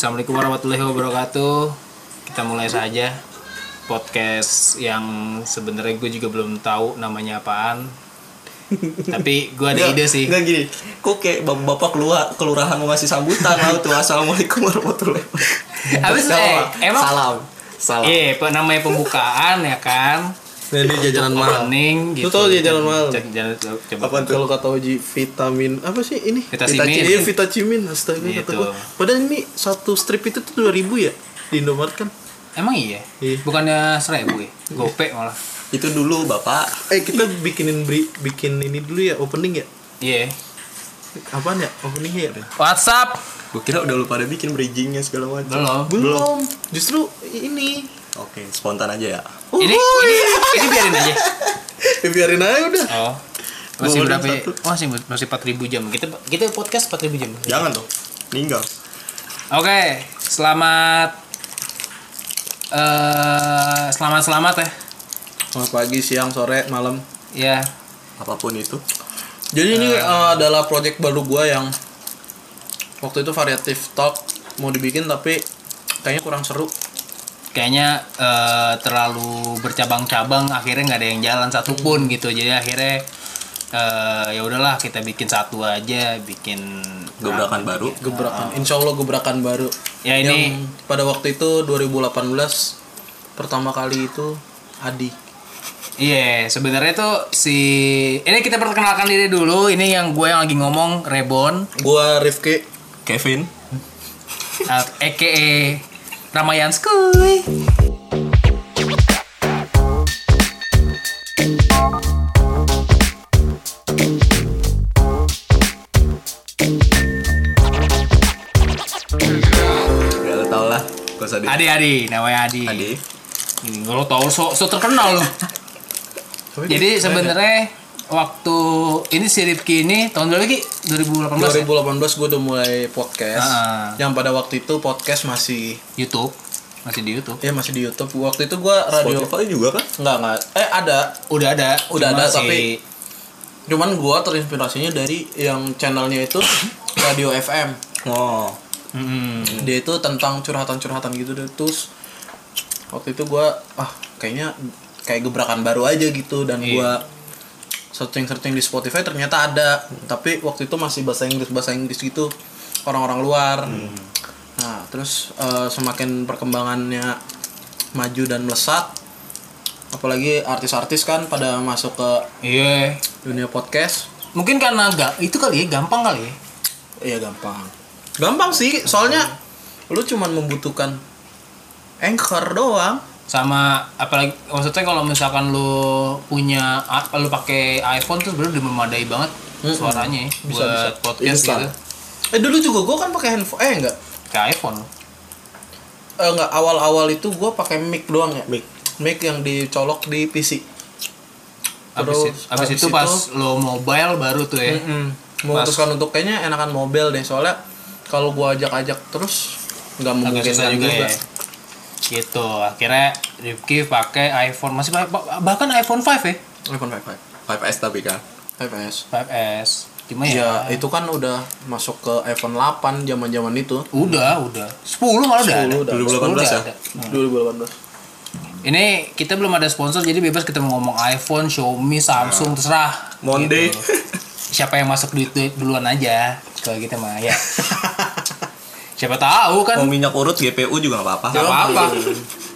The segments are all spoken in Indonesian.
Assalamualaikum warahmatullahi wabarakatuh. Kita mulai saja podcast yang sebenarnya gue juga belum tahu namanya apaan. Tapi gue ada ide sih. Enggak gini. Kok kayak bapak-bapak keluar kelurahan mau ngasih sambutan lalu tuh assalamualaikum warahmatullahi wabarakatuh. Habis eh, emang salam. Salam. Iya, pe- namanya pembukaan ya kan. Nah, ini jajanan mahal. Opening gitu. Lu tau jajanan mahal? Cek- jalan- coba. Apa tuh? Kalau kata Oji vitamin apa sih ini? Vitacimin. Iya, vitacimin. Astaga Gitu. kata gua. Padahal ini satu strip itu tuh 2000 ya di Indomaret kan. Emang iya? Iya. Bukannya seribu ya? Gope malah. Itu dulu Bapak. Eh kita bikinin beri, bikin ini dulu ya opening ya. Iya. Apaan ya openingnya ya? WhatsApp. Gue kira udah lu pada bikin bridgingnya segala macam. Belum. Belum. Justru ini. Oke, spontan aja ya. Ini ini ini biarin aja. Biarin aja udah. Oh. Masih berapa? ya? Oh, masih masih 4000 jam. Kita kita podcast 4000 jam. Jangan tuh. Meninggal. Oke, selamat eh selamat selamat ya. Selamat pagi, siang, sore, malam. Ya. Apa pun itu. Jadi ini eh, adalah project baru gua yang waktu itu variatif talk mau dibikin tapi kayaknya kurang seru. Kayaknya eh, terlalu bercabang-cabang akhirnya nggak ada yang jalan satupun gitu. Jadi akhirnya eh ya udahlah kita bikin satu aja, bikin Gebrakan baru. Gebrakan. Insya Allah gebrakan baru. Ya ini Yang pada waktu itu 2018 pertama kali itu Adi. Iya, sebenarnya tuh si ini kita perkenalkan diri dulu. Ini yang gue yang lagi ngomong Rebon, Gua Rifki. Kevin. uh, EKE Ramayan Skuy. Ya tau lah. Gak usah di. Adi Adi, namanya Adi. Adi. Ini lo tau so, so terkenal lo. Jadi sebenarnya waktu ini si Rifki ini tahun berapa lagi? 2018 ya? 2018 gue udah mulai podcast. Ah. Yang pada waktu itu podcast masih YouTube. Masih di YouTube. ya masih di YouTube. Waktu itu gua radio Spotify juga kan? enggak enggak. Eh ada. Udah ada, Udah cuma ada, si- tapi- Cuman gua terinspirasinya dari yang channelnya itu Radio FM. Oh. Mm-mm. Dia itu tentang curhatan-curhatan gitu deh. Terus waktu itu gua ah kayaknya kayak gebrakan baru aja gitu dan Iya. gua searching-searching di Spotify ternyata ada. Tapi waktu itu masih bahasa Inggris bahasa Inggris gitu orang-orang luar. Nah, terus eh, semakin perkembangannya maju dan melesat apalagi artis-artis kan pada masuk ke Iya. dunia podcast Mungkin karena gak itu kali ya, gampang kali ya. Iya gampang. Gampang sih, soalnya lu cuman membutuhkan anchor doang. Sama apalagi maksudnya kalau misalkan lu punya apa lu pakai iPhone tuh sebenarnya udah memadai banget suaranya ya, Bisa, buat bisa. podcast Instan. gitu Eh dulu juga gua kan pakai handphone. Eh enggak. kayak iPhone Eh, enggak awal-awal itu gua pakai mic doang ya. Mic. Mic yang dicolok di PC. abis, Terus, itu, abis abis itu pas itu- lo mobile baru tuh ya Mm-mm. Memutuskan untuk kayaknya enakan mobile deh soalnya kalau gua ajak-ajak terus nggak memungkinkan susah juga, juga. ya gitu akhirnya Rifki pakai iPhone masih pa- pa- bahkan iPhone 5 ya iPhone 5 5S tapi kan. 5S. 5S cuma Ya, ya, itu kan udah masuk ke iPhone 8 zaman-zaman itu. udah udah 10 malah udah 10 ada udah. 2018 ya? ada. 2018. Ini kita belum ada sponsor jadi bebas kita mau ngomong iPhone, Xiaomi, Samsung terserah. Monde. Gitu. Siapa yang masuk duit duit duluan aja kalau kita mah ya. Siapa tahu kan Mau minyak urut GPU juga gak apa-apa. nggak apa-apa.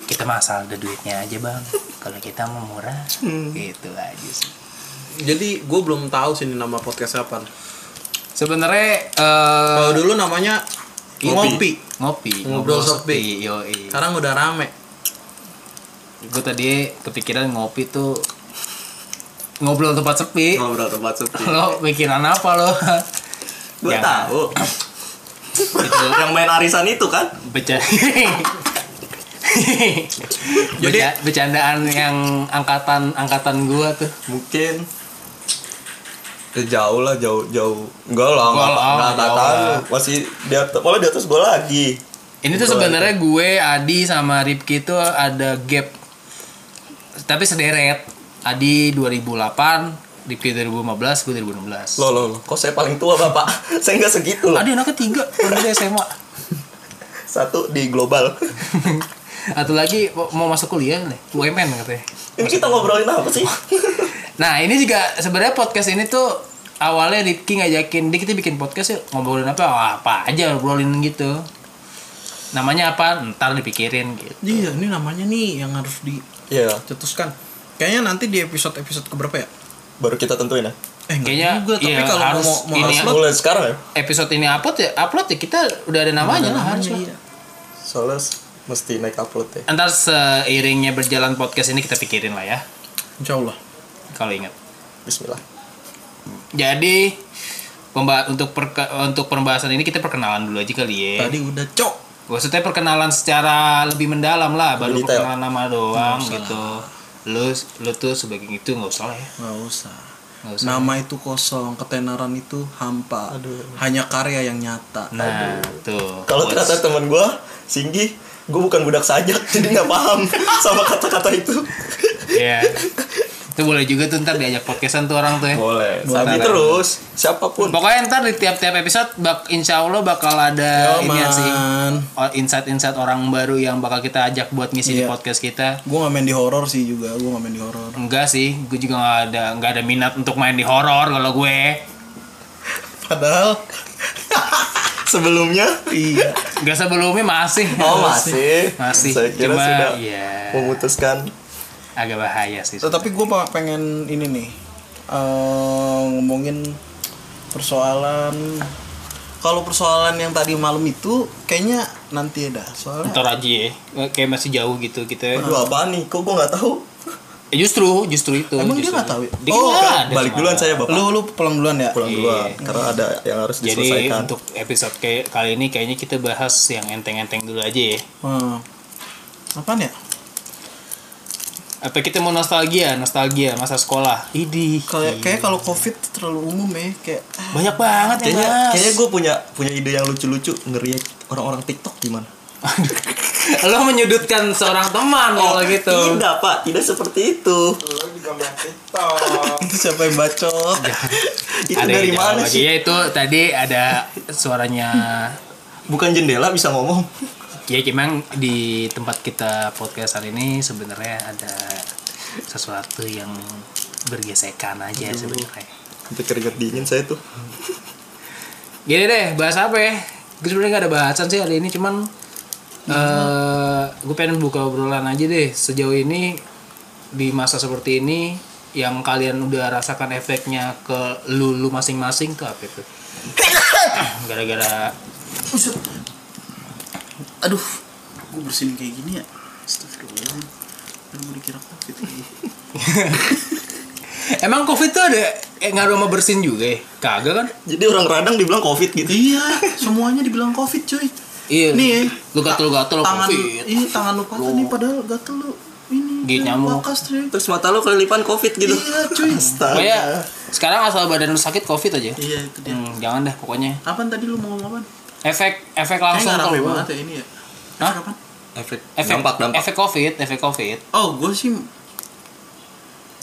Kita mah asal ada duitnya aja bang. Kalau kita mau murah, gitu aja sih. Jadi gue belum tahu sih ini nama podcast apa. Sebenarnya eh, Kalau dulu namanya ngopi. ngopi, Ngobrol sepi. Yoi. Sekarang udah rame. Gue tadi kepikiran ngopi tuh ngobrol tempat sepi. Ngobrol tempat sepi. Lo pikiran apa lo? Gue Jangan. tahu. Itu Yang main arisan itu kan? Beca Jadi bercandaan yang angkatan angkatan gua tuh. Mungkin Ya, jauh lah jauh jauh enggak lah Enggak enggak tahu masih di atas malah di atas gue lagi Ini tuh Gua- sebenarnya gue, Adi sama Ripki tuh ada gap. Tapi sederet. Adi 2008, Ripki 2015, gue 2016. Loh, loh, loh. Kok saya paling tua, Bapak? saya nggak segitu loh. Adi anaknya tiga, dia SMA. Satu di global. Atau lagi mau- masuk kuliah nih, UMN katanya. Ini kita ngobrolin apa sih? Nah ini juga sebenarnya podcast ini tuh awalnya Rifki ngajakin dia kita bikin podcast yuk ngobrolin apa Wah, apa aja ngobrolin gitu. Namanya apa? Ntar dipikirin gitu. Iya, ini namanya nih yang harus Iya, dicetuskan. Kayaknya nanti di episode-episode keberapa ya? Baru kita tentuin ya. Eh, Kayaknya, juga, tapi iya, kalau harus mau, mau ini ya. upload, Mulai sekarang ya. Episode ini upload ya, upload ya kita udah ada namanya lah harus. iya. Soalnya mesti naik upload ya. Ntar seiringnya berjalan podcast ini kita pikirin lah ya. Insya Allah. Kalau ingat. Bismillah. Jadi pemba untuk perke- untuk pembahasan ini kita perkenalan dulu aja kali ya. Tadi udah cok. Maksudnya perkenalan secara lebih mendalam lah, baru detail. perkenalan nama doang gitu. Lu lu tuh sebagai itu nggak usah lah ya. Nggak usah. Usah. Nama itu kosong, ketenaran itu hampa. Hanya karya yang nyata. Nah, tuh. Kalau ternyata teman gue, Singgi, gue bukan budak sajak, jadi nggak paham sama kata-kata itu. Iya. Itu boleh juga tuh ntar diajak podcastan tuh orang tuh ya. Boleh. Tapi terus, siapa pun. Pokoknya ntar di tiap-tiap episode bak insya Allah bakal ada Yo, ini sih man. oh, insight-insight orang baru yang bakal kita ajak buat ngisi di Iya. podcast kita. Gue nggak main di horor sih juga. Gue nggak main di horor. Enggak sih, gue juga nggak ada nggak ada minat untuk main di horor kalau gue. Padahal Sebelumnya, iya. Enggak sebelumnya masih. oh masih. Masih. Saya kira Cuma sudah iya memutuskan. Agak bahaya sih. Tetapi gue pengen ini nih eh, ngomongin persoalan. Kalau persoalan yang tadi malam itu kayaknya nanti ada. Soalnya Ntar aja ya, kayak masih jauh gitu kita. Aduh apaan nih? Kok gue nggak tahu? Eh, justru, justru itu. Emang dia justru. nggak tahu ya? Dia Oh, ada Balik sama- duluan saya bapak. lu lu pulang duluan ya. Pulang Iya. duluan karena ada yang harus Jadi diselesaikan. untuk episode kayak kali ini kayaknya kita bahas yang enteng-enteng dulu aja ya. Hmm. Apaan ya? Apa kita mau nostalgia, nostalgia masa sekolah. Idih. Kayak kayak kalau covid terlalu umum ya kayak ah, banyak banget yang Kayaknya, gue punya punya ide yang lucu-lucu ngeriak orang-orang TikTok gimana? Lo menyudutkan seorang teman kalau gitu. Tidak pak, tidak seperti itu. itu siapa yang bacot? itu Ada dari mana sih? Ya itu tadi ada suaranya Bukan jendela bisa ngomong. Ya memang di tempat kita podcast hari ini sebenarnya ada sesuatu yang bergesekan aja sebenarnya. Sampai keringet dingin saya tuh. Gini deh, bahas apa ya? Gue sebenarnya gak ada bahasan sih hari ini, cuman eh gue pengen buka obrolan aja deh. Sejauh ini di masa seperti ini yang kalian udah rasakan efeknya ke lu lu masing-masing tuh apa itu? Gara-gara. Aduh, gue bersihin kayak gini ya. Astagfirullahaladzim. Kan gue dikira covid lagi. emang covid tuh ada eh, ngaruh sama bersin juga ya? Kagak kan? Jadi orang radang dibilang covid gitu. Iya, semuanya dibilang covid cuy. Iya. Nih ya. Lu gatel-gatel Tangan, covid. iya tangan lu patah nih padahal gatel lu ini. Gigit kayak nyamuk. Bakas. Terus mata lo kelilipan covid gitu. Iya cuy. Astaga. Pokoknya sekarang asal badan lu sakit covid aja. Iya itu dia. Hmm, jangan deh pokoknya. Apaan tadi lu mau ngomong apaan? Efek efek langsung rame kalau banget ya ini ya. Hah? Efek apaan? Efek, efek dampak dampak. efek covid efek covid Oh, gue sih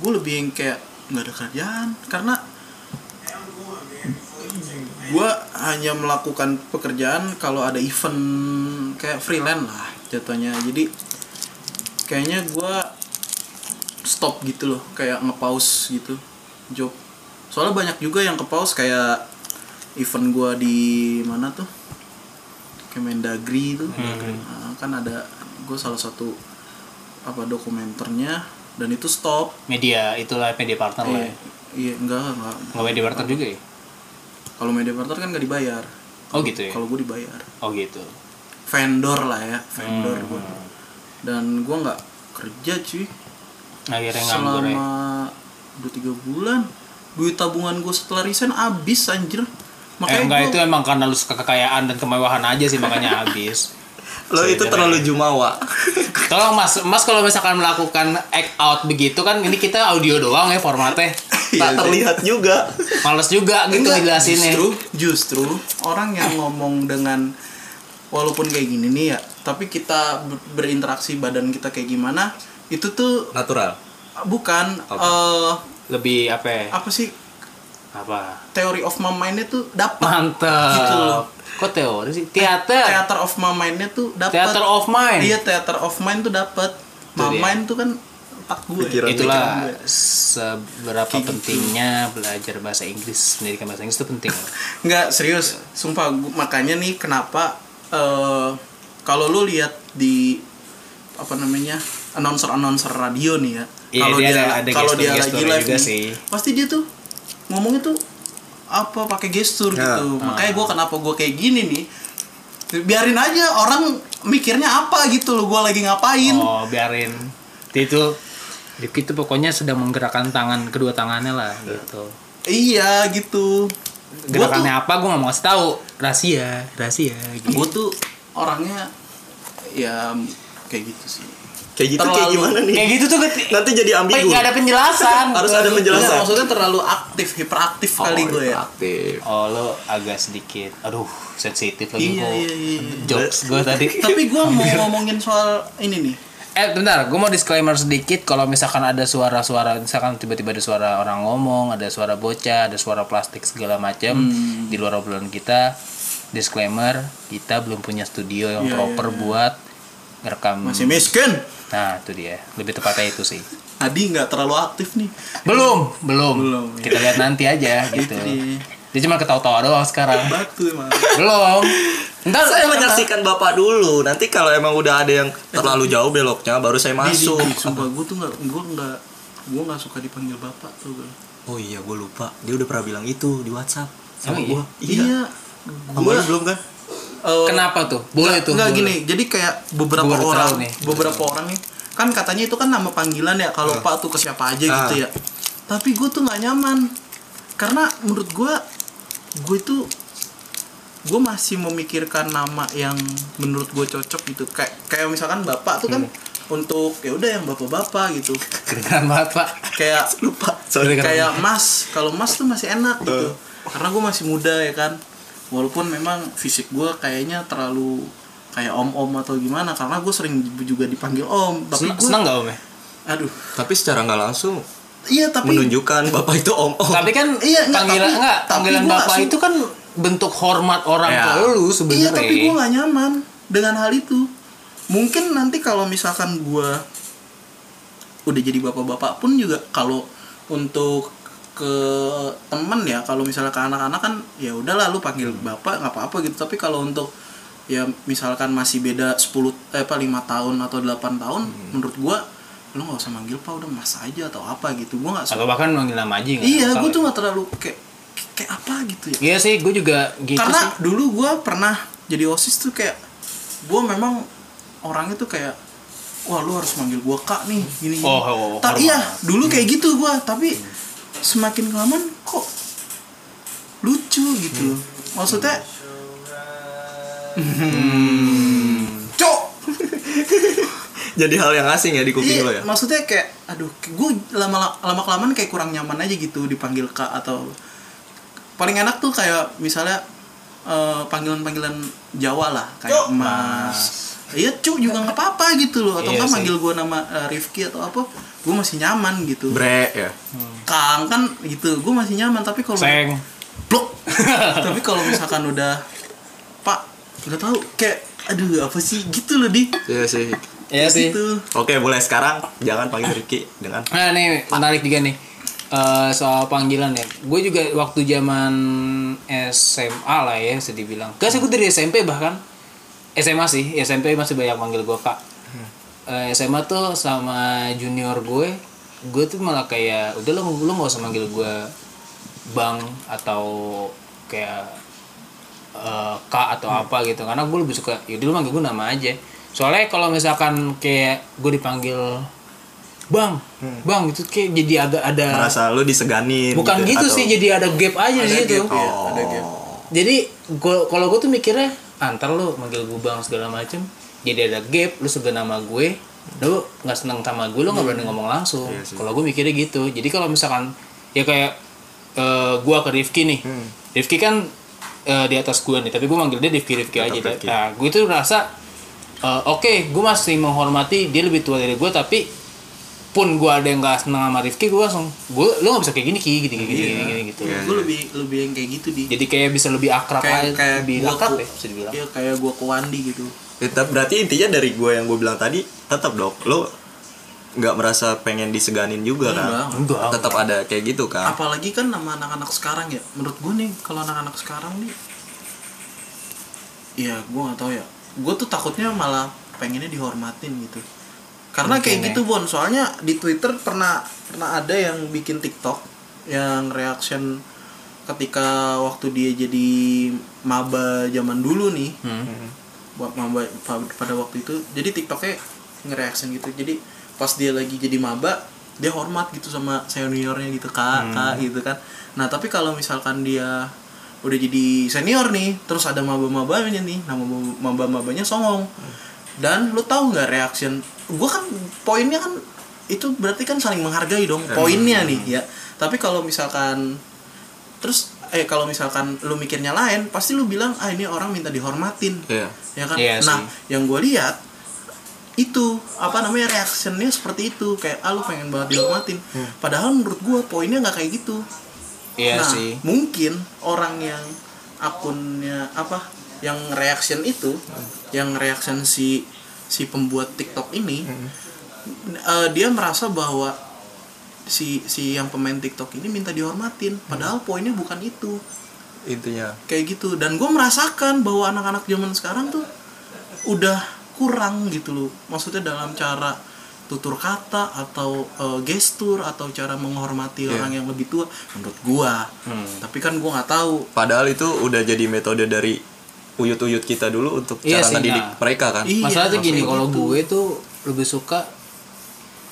gue lebih yang kayak nggak ada kerjaan karena gue hanya melakukan pekerjaan kalau ada event kayak freelance lah jatuhnya jadi kayaknya gue stop gitu loh kayak nge-pause gitu job soalnya banyak juga yang ke-pause kayak event gue di mana tuh Kemendagri itu. Nah, kan ada gue salah satu apa dokumenternya dan itu stop. Media itulah media partner lah iya ya. iya enggak enggak nggak media partner juga ya? Kalau media partner kan nggak dibayar. Oh gitu ya? kalau gue dibayar. Oh gitu. Vendor lah ya vendor Hmm. gue dan gue nggak kerja cuy. Akhirnya nganggur ya? selama dua tiga bulan duit tabungan gue setelah resign abis anjir eh, makanya enggak gua- itu emang karena lu suka kekayaan dan kemewahan aja sih makanya habis Lo itu terlalu jumawa. tolong mas mas kalau misalkan melakukan act out begitu kan ini kita audio doang ya formatnya tak terlihat juga. males juga gitu Enggak, ngejelasinnya justru justru orang yang ngomong dengan walaupun kayak gini nih ya tapi kita ber- berinteraksi badan kita kayak gimana itu tuh Natural. bukan eh lebih apa ya apa sih Apa? Theory of my mind-nya tuh dapat. Mantap. Gitu loh. Kok teori sih? Teater. Theater of my mind-nya tuh dapat. Theater of mind. Iya, theater of mind tuh dapat. My dia. mind tuh kan otak gue. Pikiran. Itulah Pikiran gue. seberapa Kayak gitu. pentingnya belajar bahasa Inggris, pendidikan bahasa Inggris itu penting. Nggak serius, sumpah gua- makanya nih kenapa eh kalau lu lihat di apa namanya announcer announcer radio nih ya, Iya, kalau dia dia, kalau dia lagi live juga nih, sih. pasti dia tuh ngomongnya tuh apa pakai gestur Ya. gitu. Ah. Makanya gua kenapa gua kayak gini nih, biarin aja orang mikirnya apa gitu loh, gua lagi ngapain. Oh, biarin. Itu itu pokoknya sedang menggerakkan tangan kedua tangannya lah gitu. Iya gitu. Gua tuh, Gerakannya apa gue nggak mau kasih tahu. Rahasia, rahasia gitu. gua tuh orangnya ya kayak gitu sih. Kayak gitu kayak Terlalu- gimana nih? Kayak gitu tuh Nanti jadi ambigu. nggak ada penjelasan. Harus ada penjelasan. Enggak, maksudnya terlalu aktif, hiperaktif kali gue ya. Aktif. Oh lo agak sedikit, aduh sensitif lagi Iya, kok. iya, iya. Jokes gue tadi. Tapi gue mau ngomongin soal ini nih. Eh bentar, gue mau disclaimer sedikit kalau misalkan ada suara-suara, misalkan tiba-tiba ada suara orang ngomong, ada suara bocah, ada suara plastik segala macam Hmm. di luar obrolan kita. Disclaimer, kita belum punya studio yang Iya, proper iya, iya. buat ngerekam. Masih miskin. Nah, itu dia. Lebih tepatnya itu sih. Adi nggak terlalu aktif nih. Belum, belum. Belum, iya. Kita lihat nanti aja gitu. dia. Dia cuma ketawa-tawa doang sekarang. Batu emang. belum. Ntar Saya menyaksikan bapak dulu. Nanti kalau emang udah ada yang terlalu jauh beloknya, baru saya Di, di, masuk. di, sumpah gue tuh nggak, gue nggak, gue nggak suka dipanggil bapak tuh. Gue. Oh iya, gue lupa. Dia udah pernah bilang itu di WhatsApp. Sama Emang iya? gua. Iya. Iya. Lu belum kan? Eh, Kenapa tuh? Boleh nggak- tuh. nggak boleh. gini. Jadi kayak beberapa orang, nih. beberapa orang nih, kan katanya itu kan nama panggilan ya. Kalau Ah. pak tuh ke siapa aja gitu Ah. ya. Tapi gue tuh nggak nyaman. Karena menurut gue, gue itu gue masih memikirkan nama yang menurut gue cocok gitu kayak kayak misalkan bapak tuh kan Hmm. untuk ya udah yang bapak-bapak gitu Kedengeran banget, Pak. kayak Lupa. Sorry. Kayak mas kalau mas tuh masih enak gitu karena gue masih muda ya kan walaupun memang fisik gue kayaknya terlalu kayak om om atau gimana karena gue sering juga dipanggil om tapi Senang, gue senang gak Om ya? aduh Tapi secara nggak langsung iya tapi menunjukkan bapak itu om om. Tapi kan Iya, enggak, panggilan tapi- enggak, tapi panggilan gua bapak itu kan bentuk hormat orang Ya. ke lu iya sebenarnya. tapi gue gak nyaman dengan hal itu mungkin nanti kalau misalkan gue udah jadi bapak-bapak pun juga kalau untuk ke temen ya kalau misalnya ke anak-anak kan ya udahlah lu panggil bapak nggak apa-apa gitu. Tapi kalau untuk ya misalkan masih beda 10 eh apa 5 tahun atau 8 tahun menurut gua lu nggak usah manggil pak udah mas aja atau apa gitu. Gua nggak Atau bahkan manggil nama aja iya gua tuh nggak terlalu kayak kayak apa gitu ya. Iya sih, gue juga gitu karena sih. dulu gue pernah jadi osis tuh kayak gue memang orangnya tuh kayak wah lu harus manggil gue kak nih gini gini. Oh, oh, hormat. iya dulu kayak gitu gue tapi semakin kelamaan kok lucu gitu loh maksudnya cok Jadi hal yang asing ya di kuping iya, lo ya. maksudnya kayak aduh gue lama lama kelamaan kayak kurang nyaman aja gitu dipanggil kak atau paling enak tuh kayak misalnya eh, panggilan-panggilan Jawa lah kayak Mas. Iya cu juga nggak apa-apa gitu loh atau Iya sih. manggil gue nama eh, Rifki atau apa gue masih nyaman gitu Bre ya. Kang kan gitu gue masih nyaman tapi kalau Seng. Blok. tapi kalau misalkan udah Pak udah tahu kayak aduh apa sih gitu loh di Iya sih. Iya sih. gitu Oke, mulai sekarang jangan panggil Ricky dengan Nah nih menarik juga nih Eh, soal panggilan ya. Gue juga waktu zaman SMA lah ya, bisa dibilang. Gak sih gue dari SMP bahkan. SMA sih, SMP masih banyak manggil gue kak. Eh, SMA tuh sama junior gue, gue tuh malah kayak udah lo lo nggak usah manggil gue bang atau kayak eh, kak atau apa gitu. Karena gue lebih suka yaudah lu manggil gue nama aja. Soalnya kalau misalkan kayak gue dipanggil bang bang itu kayak jadi agak ada merasa lu diseganin bukan gitu, atau- sih jadi ada gap aja di ada situ gap ya, Oh. ada gap. Jadi kalau gue tuh mikirnya antar lu manggil gue bang segala macem jadi ada gap lu segan nama gue lu nggak seneng sama gue lu nggak berani ngomong langsung Iya sih. kalau gue mikirnya gitu jadi kalau misalkan ya kayak eh, gua ke Rifki nih Hmm. Rifki kan eh, di atas gue nih tapi gue manggil dia Rifki Rifki aja Rifki. nah gue tuh rasa eh, oke gue masih menghormati dia lebih tua dari gue tapi pun gue ada yang gak seneng sama Rifki gue langsung gue lo gak bisa kayak gini ki gini gini gini, Iya. gini, gitu Iya. gue lebih lebih yang kayak gitu di jadi kayak bisa lebih akrab kayak aja kayak lebih gua akrab ya bisa dibilang iya kayak gua ke Wandi gitu Tetap berarti intinya dari gue yang gue bilang tadi tetap dok lo nggak merasa pengen diseganin juga kan? Enggak. enggak Tetap ada kayak gitu kan? apalagi kan nama anak-anak sekarang ya menurut gue nih kalau anak-anak sekarang nih Iya, gue nggak tahu ya. Gue tuh takutnya malah pengennya dihormatin gitu. Karena Mungkin kayak ya. gitu Bon, soalnya di Twitter pernah pernah ada yang bikin TikTok yang reaction ketika waktu dia jadi maba zaman dulu nih. Hmm. Pada waktu itu. Jadi TikToknya nge-reaction gitu. Jadi pas dia lagi jadi maba, dia hormat gitu sama seniornya gitu, Kak, Kak gitu kan. Nah, tapi kalau misalkan dia udah jadi senior nih terus ada maba-mabanya nih nama maba-mabanya songong dan lu tahu nggak reaction gue kan poinnya kan itu berarti kan saling menghargai dong poinnya nih ya tapi kalau misalkan terus eh kalau misalkan lu mikirnya lain pasti lu bilang ah ini orang minta dihormatin. Iya. ya kan? Iya nah sih. yang gue lihat itu apa namanya reactionnya seperti itu. Kayak ah lu pengen banget dihormatin. Padahal menurut gue poinnya nggak kayak gitu. Iya nah, sih. mungkin orang yang akunnya apa yang reaction itu yang reaction si si pembuat TikTok ini eh, dia merasa bahwa si si yang pemain TikTok ini minta dihormatin padahal poinnya bukan itu Intinya. kayak gitu dan gue merasakan bahwa anak-anak zaman sekarang tuh udah kurang gitu loh maksudnya dalam cara tutur kata atau eh, gestur atau cara menghormati Iya. orang yang lebih tua menurut gua tapi kan gua nggak tahu Padahal itu udah jadi metode dari uyut-uyut kita dulu untuk Iya cara sih, ngedidik nah. mereka kan? Iya, masalah tuh gini kalau gitu. gue tuh lebih suka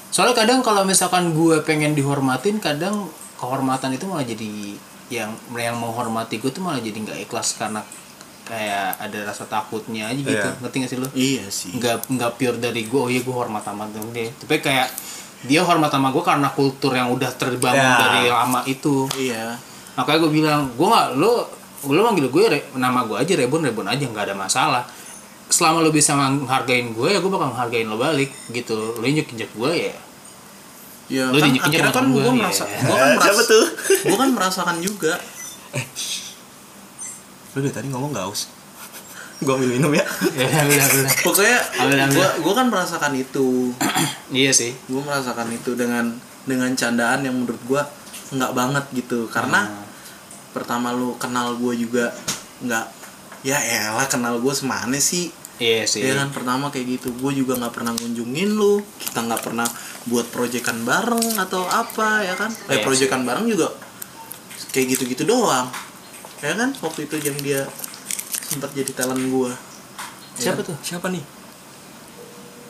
soalnya kadang kalau misalkan gue pengen dihormatin kadang kehormatan itu malah jadi yang yang menghormati gue tuh malah jadi nggak ikhlas karena kayak ada rasa takutnya aja gitu. Iya. ngerti gak sih lo iya sih. Nggak nggak pure dari gue oh iya gue hormat sama dia. Tapi kayak dia hormat sama gue karena kultur yang udah terbangun Ya. dari lama itu. Iya. Makanya gue bilang gue nggak lo lo manggil gue nama gue aja Rebon Rebon aja nggak ada masalah selama lo bisa menghargain gue ya gue bakal menghargain lo balik gitu lo injek injek gue ya ya Lu kan akhirnya kan gua, gua iya. merasa gua kan merasa Siapa tuh? gua kan merasakan juga Lu dari tadi ngomong gak aus? Gua ambil minum ya. ya pokoknya gua gua kan merasakan itu iya sih gue merasakan itu dengan dengan candaan yang menurut gue nggak banget gitu karena Hmm. pertama lu kenal gue juga nggak ya elah kenal gue semana sih iya sih. Ya kan pertama kayak gitu gue juga nggak pernah ngunjungin lu kita nggak pernah buat proyekan bareng atau apa ya kan? Eh Iya proyekan bareng juga kayak gitu-gitu doang ya kan? Waktu itu yang dia sempat jadi talent gue siapa tuh? Siapa nih?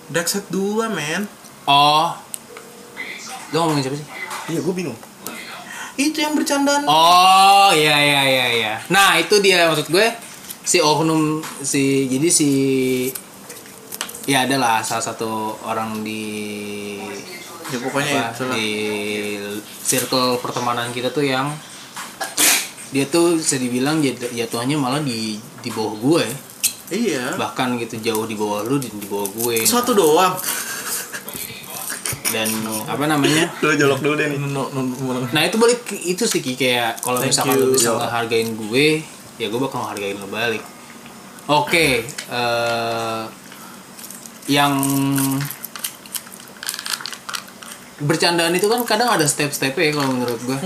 Darkseid 2 men. Oh. Lo ngomongin siapa sih? Iya, gue bingung. itu yang bercandaan. Oh iya iya iya iya. Nah itu dia maksud gue si oknum si jadi si ya adalah salah satu orang di ya pokoknya apa, itulah. di circle pertemanan kita tuh yang dia tuh bisa dibilang jat- jatuhnya malah di di bawah gue. Iya. Bahkan gitu jauh di bawah lu di, di bawah gue. Satu doang. Dan apa namanya? Lu jolok dulu deh nih. Nah itu balik itu sih Ki kayak kalau misalkan you. lu bisa Yo. ngehargain gue, ya gue bakal ngehargain lo balik. Oke, eh yang bercandaan itu kan kadang ada step-stepnya ya kalau menurut gue.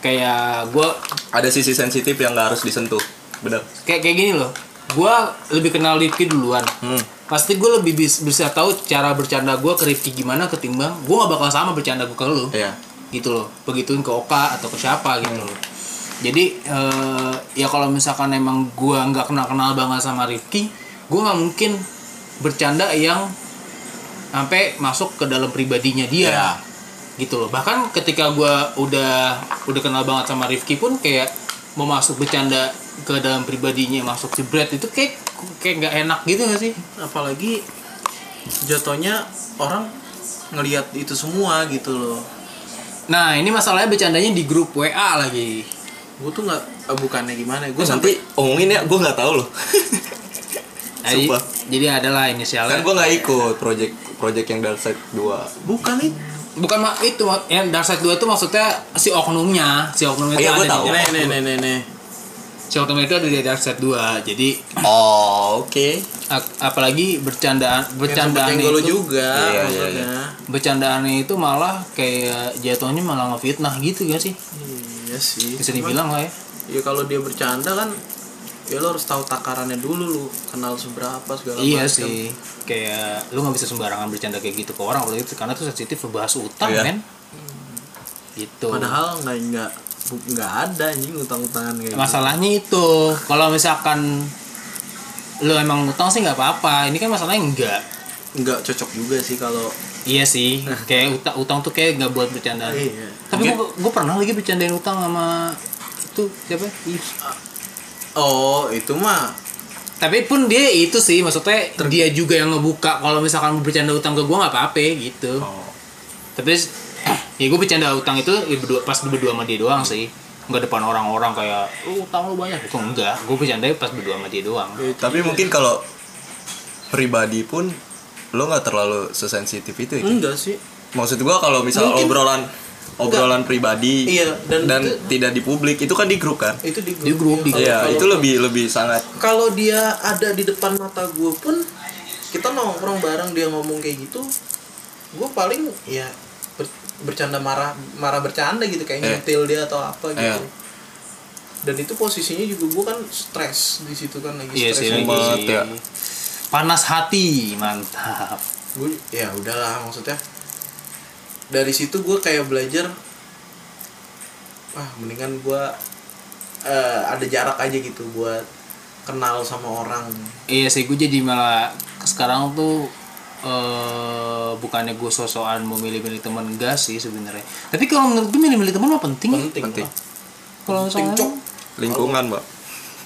Kayak gue Ada sisi sensitif yang gak harus disentuh. Bener. kayak kayak gini loh. Gue lebih kenal Rifki duluan. Hmm. Pasti gue lebih bis- bisa tahu cara bercanda gue ke Rifki gimana ketimbang gue gak bakal sama bercanda gue ke lu. Iya. gitu loh begituin ke Oka atau ke siapa gitu loh jadi eh, ya kalau misalkan emang gua nggak kenal kenal banget sama Rifki gua nggak mungkin bercanda yang sampai masuk ke dalam pribadinya dia. Iya. gitu loh. Bahkan ketika gua udah udah kenal banget sama Rifki pun kayak mau masuk bercanda ke dalam pribadinya masuk jebret itu kayak kayak nggak enak gitu gak sih? Apalagi jatuhnya orang ngelihat itu semua gitu loh. Nah ini masalahnya bercandanya di grup WA lagi gue tuh nggak eh, bukannya gimana gue Gue sampai nanti omongin ya, gue gak tahu loh. jadi, jadi adalah inisialnya kan gue gak ikut project project yang Dark Side 2. bukan itu bukan mak itu yang dark side 2 itu maksudnya si oknumnya si oknum itu Iya, gua ada tahu. di nih nih nih nih nih si oknum itu ada di dark side 2 jadi Oh, oke. a- apalagi bercandaan bercandaan bercandaan itu juga Iya, iya, maksudnya bercandaannya itu malah kayak jatuhnya malah ngefitnah gitu gak sih iya sih. Bisa dibilang lah ya. Ya kalau dia bercanda kan ya lo harus tahu takarannya dulu lu kenal seberapa segala iya macam. sih. Kayak lu nggak bisa sembarangan bercanda kayak gitu ke orang kalau itu karena itu sensitif bahas utang Iya. men. Gitu. Padahal nggak nggak nggak ada anjing utang-utangan kayak gitu. masalahnya itu kalau misalkan lu emang utang sih nggak apa-apa. Ini kan masalahnya enggak nggak cocok juga sih kalau iya sih. Kayak utang utang tuh kayak nggak buat bercandaan. Iya. Tapi gua, gua pernah lagi bercandain utang sama itu siapa? Ih. oh itu mah tapi pun dia itu sih maksudnya dia juga yang ngebuka kalau misalkan mau bercanda utang ke gua nggak apa-apa gitu. Oh. tapi ya gue bercanda utang itu ya berdua pas berdua sama dia doang sih. Nggak depan orang-orang kayak lu utang lu banyak. Itu enggak gue bercanda pas berdua sama dia doang. Tapi mungkin kalau pribadi pun lo nggak terlalu sesensitif itu ya. Enggak sih. Maksud gua kalau misal Mungkin- obrolan obrolan pribadi Iya, dan dan, itu- tidak di publik itu kan di grup kan? itu di Di grup, di Iya, kalau- itu lebih lebih sangat kalau dia ada di depan mata gue pun kita nongkrong bareng dia ngomong kayak gitu gue paling ya ber- bercanda marah marah bercanda gitu kayak Eh. nyentil dia atau apa gitu Eh. dan itu posisinya juga gue kan stres di situ kan lagi iya stres sih banget lagi ya. panas hati mantap gue ya udahlah maksudnya dari situ gue kayak belajar ah mendingan gue eh, ada jarak aja gitu buat kenal sama orang. Iya sih gue jadi malah sekarang tuh eh bukannya gue sosokan memilih-milih teman enggak sih sebenarnya. Tapi kalau menurut gue milih-milih teman mah penting. Penting, penting. kalau soalnya lingkungan, Mbak.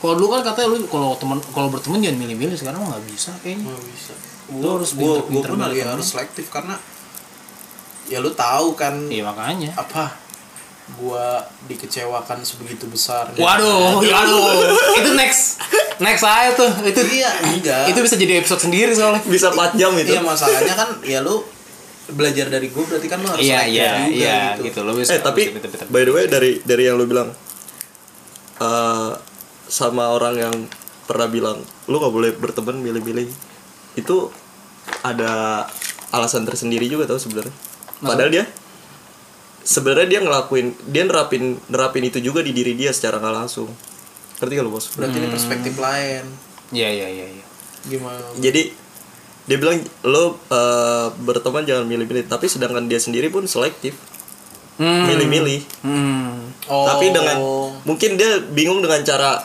kalau dulu kan katanya lu kalau teman kalau berteman jangan milih-milih sekarang mah nggak bisa kayaknya. Nggak bisa. Lu gue harus gue pinter-pinter pun ya harus selektif karena ya lu tahu kan iya makanya. apa? Gua dikecewakan sebegitu besar. Waduh, waduh, itu next, next saya tuh, itu iya enggak. Itu bisa jadi episode sendiri soalnya. Bisa 4 jam itu. iya masalahnya kan ya lu belajar dari gue berarti kan lu harus Iya iya juga iya gitu. gitu lo bisa. eh tapi bisa. by the way dari dari yang lu bilang eh sama orang yang pernah bilang lu nggak boleh berteman milih-milih. Itu ada alasan tersendiri juga tau sebenarnya padahal dia sebenarnya dia ngelakuin dia nerapin nerapin itu juga di diri dia secara nggak langsung ngerti gak lu bos berarti ini perspektif lain Iya iya iya. iya. gimana jadi dia bilang lo eh, berteman jangan milih-milih tapi sedangkan dia sendiri pun selektif Hmm. milih-milih Hmm. oh tapi dengan mungkin dia bingung dengan cara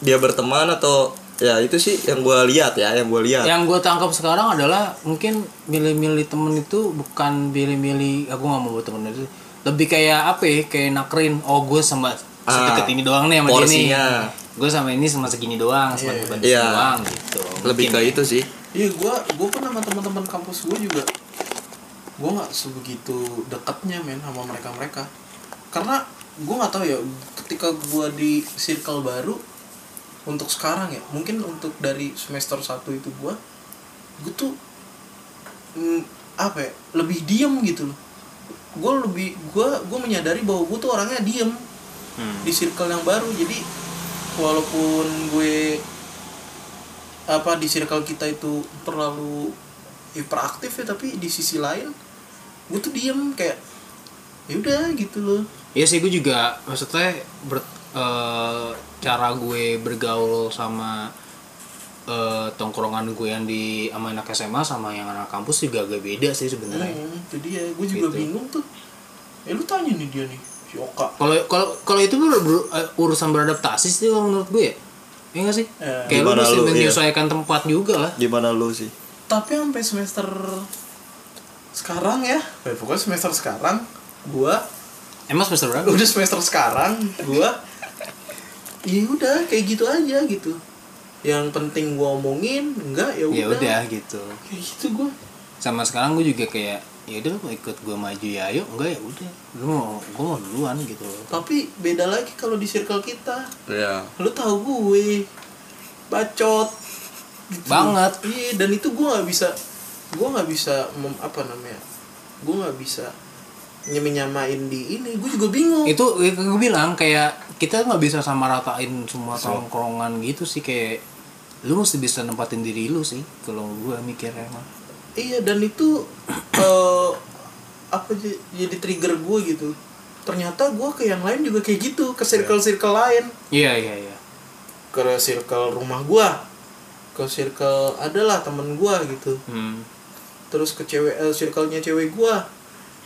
dia berteman atau ya itu sih yang gue lihat ya yang gue lihat Yang gue tangkap sekarang adalah mungkin milih-milih temen itu bukan milih-milih aku nggak mau buat temen itu lebih kayak apa ya kayak nakrin oh gue sama sedekat Ah, ini doang nih sama dia nih porsinya. gue sama ini sama segini doang sama yeah. Iya. doang gitu lebih Mungkin ke ya. itu sih iya gue gue pun sama teman-teman kampus gue juga gue nggak sebegitu dekatnya men sama mereka mereka karena gue nggak tahu ya ketika gue di circle baru untuk sekarang ya mungkin untuk dari semester 1 itu gue gue tuh mm, apa ya lebih diem gitu loh. Gue lebih gue gue menyadari bahwa gue tuh orangnya diem Hmm. di circle yang baru. Jadi walaupun gue apa di circle kita itu terlalu hiperaktif ya tapi di sisi lain gue tuh diem kayak ya udah gitu loh. Iya sih gue juga maksudnya ber, eh, cara gue bergaul sama eh, tongkrongan gue yang di sama anak SMA sama yang anak kampus juga agak beda sih sebenarnya. hmm, itu dia gue juga Gitu. bingung tuh ya lu tanya nih dia nih si Oka Kalau kalau kalau itu ber- ber- eh, urusan beradaptasi sih kalau menurut gue ya. Iya gak sih? Eh, Kayak lu mesti lu, iya. menyesuaikan tempat juga lah. gimana lu sih tapi sampai semester sekarang ya eh, pokoknya semester sekarang gue Emang semester berapa? udah semester sekarang gue ya udah kayak gitu aja gitu. Yang penting gue omongin enggak ya Ya udah. udah gitu. kayak gitu gue Sama sekarang gue juga kayak ya udah mau ikut gue maju ya ayo. Enggak ya udah. Lu mau gue mau duluan gitu tapi beda lagi kalau di circle kita. Ya lu tahu gue bacot. Gitu. Banget. iya dan itu gue nggak bisa gue nggak bisa mem- apa namanya gue nggak bisa nyamain di ini. Gue juga bingung. Itu gue bilang kayak kita nggak bisa sama ratain semua tongkrongan gitu sih kayak lu mesti bisa nempatin diri lu sih kalau gue mikir emang. Iya dan itu eh, apa jadi trigger gue gitu. Ternyata gue ke yang lain juga kayak gitu ke circle circle lain. Iya iya iya. Ke circle rumah gue ke circle adalah temen gue gitu. Hmm. terus ke cewek eh, circle-nya cewek gue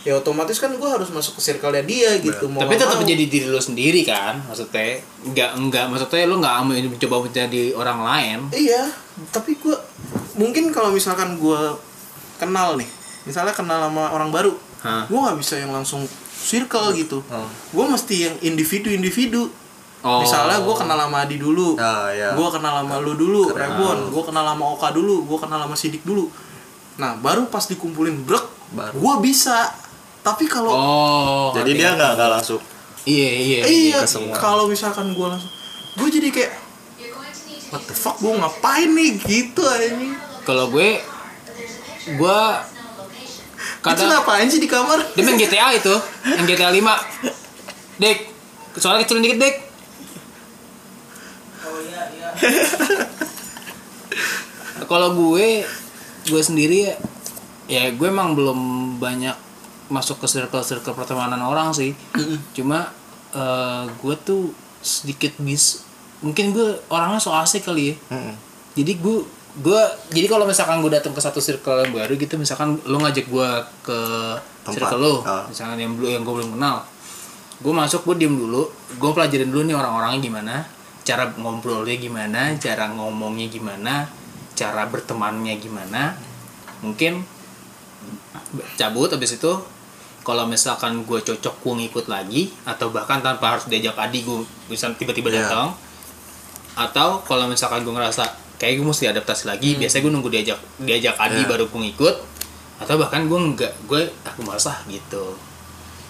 ya otomatis kan gue harus masuk ke circle-nya dia gitu mau tapi tetap mau. jadi diri lu sendiri kan maksudnya nggak nggak maksudnya lu nggak ambil mencoba menjadi orang lain iya tapi gue mungkin kalau misalkan gue kenal nih misalnya kenal sama orang baru gue nggak bisa yang langsung circle gitu Oh. gue mesti yang individu-individu Oh. misalnya gue kenal sama Adi dulu Ah, iya. gue kenal sama lu dulu Rebon gue kenal sama Oka dulu gue kenal sama Sidik dulu nah baru pas dikumpulin brek Baru. gue bisa tapi kalau oh Jadi dia nggak nggak langsung iya iya iya semua. kalau misalkan gue langsung gue jadi kayak what the fuck gue ngapain nih? Gitu aja kalau gue gue itu kadang ngapain sih di kamar? Dia main GTA itu yang GTA 5 Dek soalnya kecil dikit Dek. Kalau gue gue sendiri ya ya gue emang belum banyak masuk ke circle-circle pertemanan orang sih. Cuma eh, gue tuh sedikit bis mungkin gue orangnya so asik kali ya. Jadi gue gue jadi kalau misalkan gue datang ke satu circle yang baru gitu misalkan lo ngajak gue ke Tempat. circle lo Ah. misalkan yang belum yang gue belum kenal gue masuk gue diem dulu gue pelajarin dulu nih orang-orangnya gimana cara ngobrolnya gimana cara ngomongnya gimana cara bertemannya gimana. Mungkin cabut habis itu kalau misalkan gue cocok gue ngikut lagi atau bahkan tanpa harus diajak adik gue bisa tiba-tiba Iya. datang atau kalau misalkan gue ngerasa kayak gue mesti adaptasi lagi biasanya gue nunggu diajak diajak Adi Iya. baru gue ngikut atau bahkan gue nggak gue aku malas ah gitu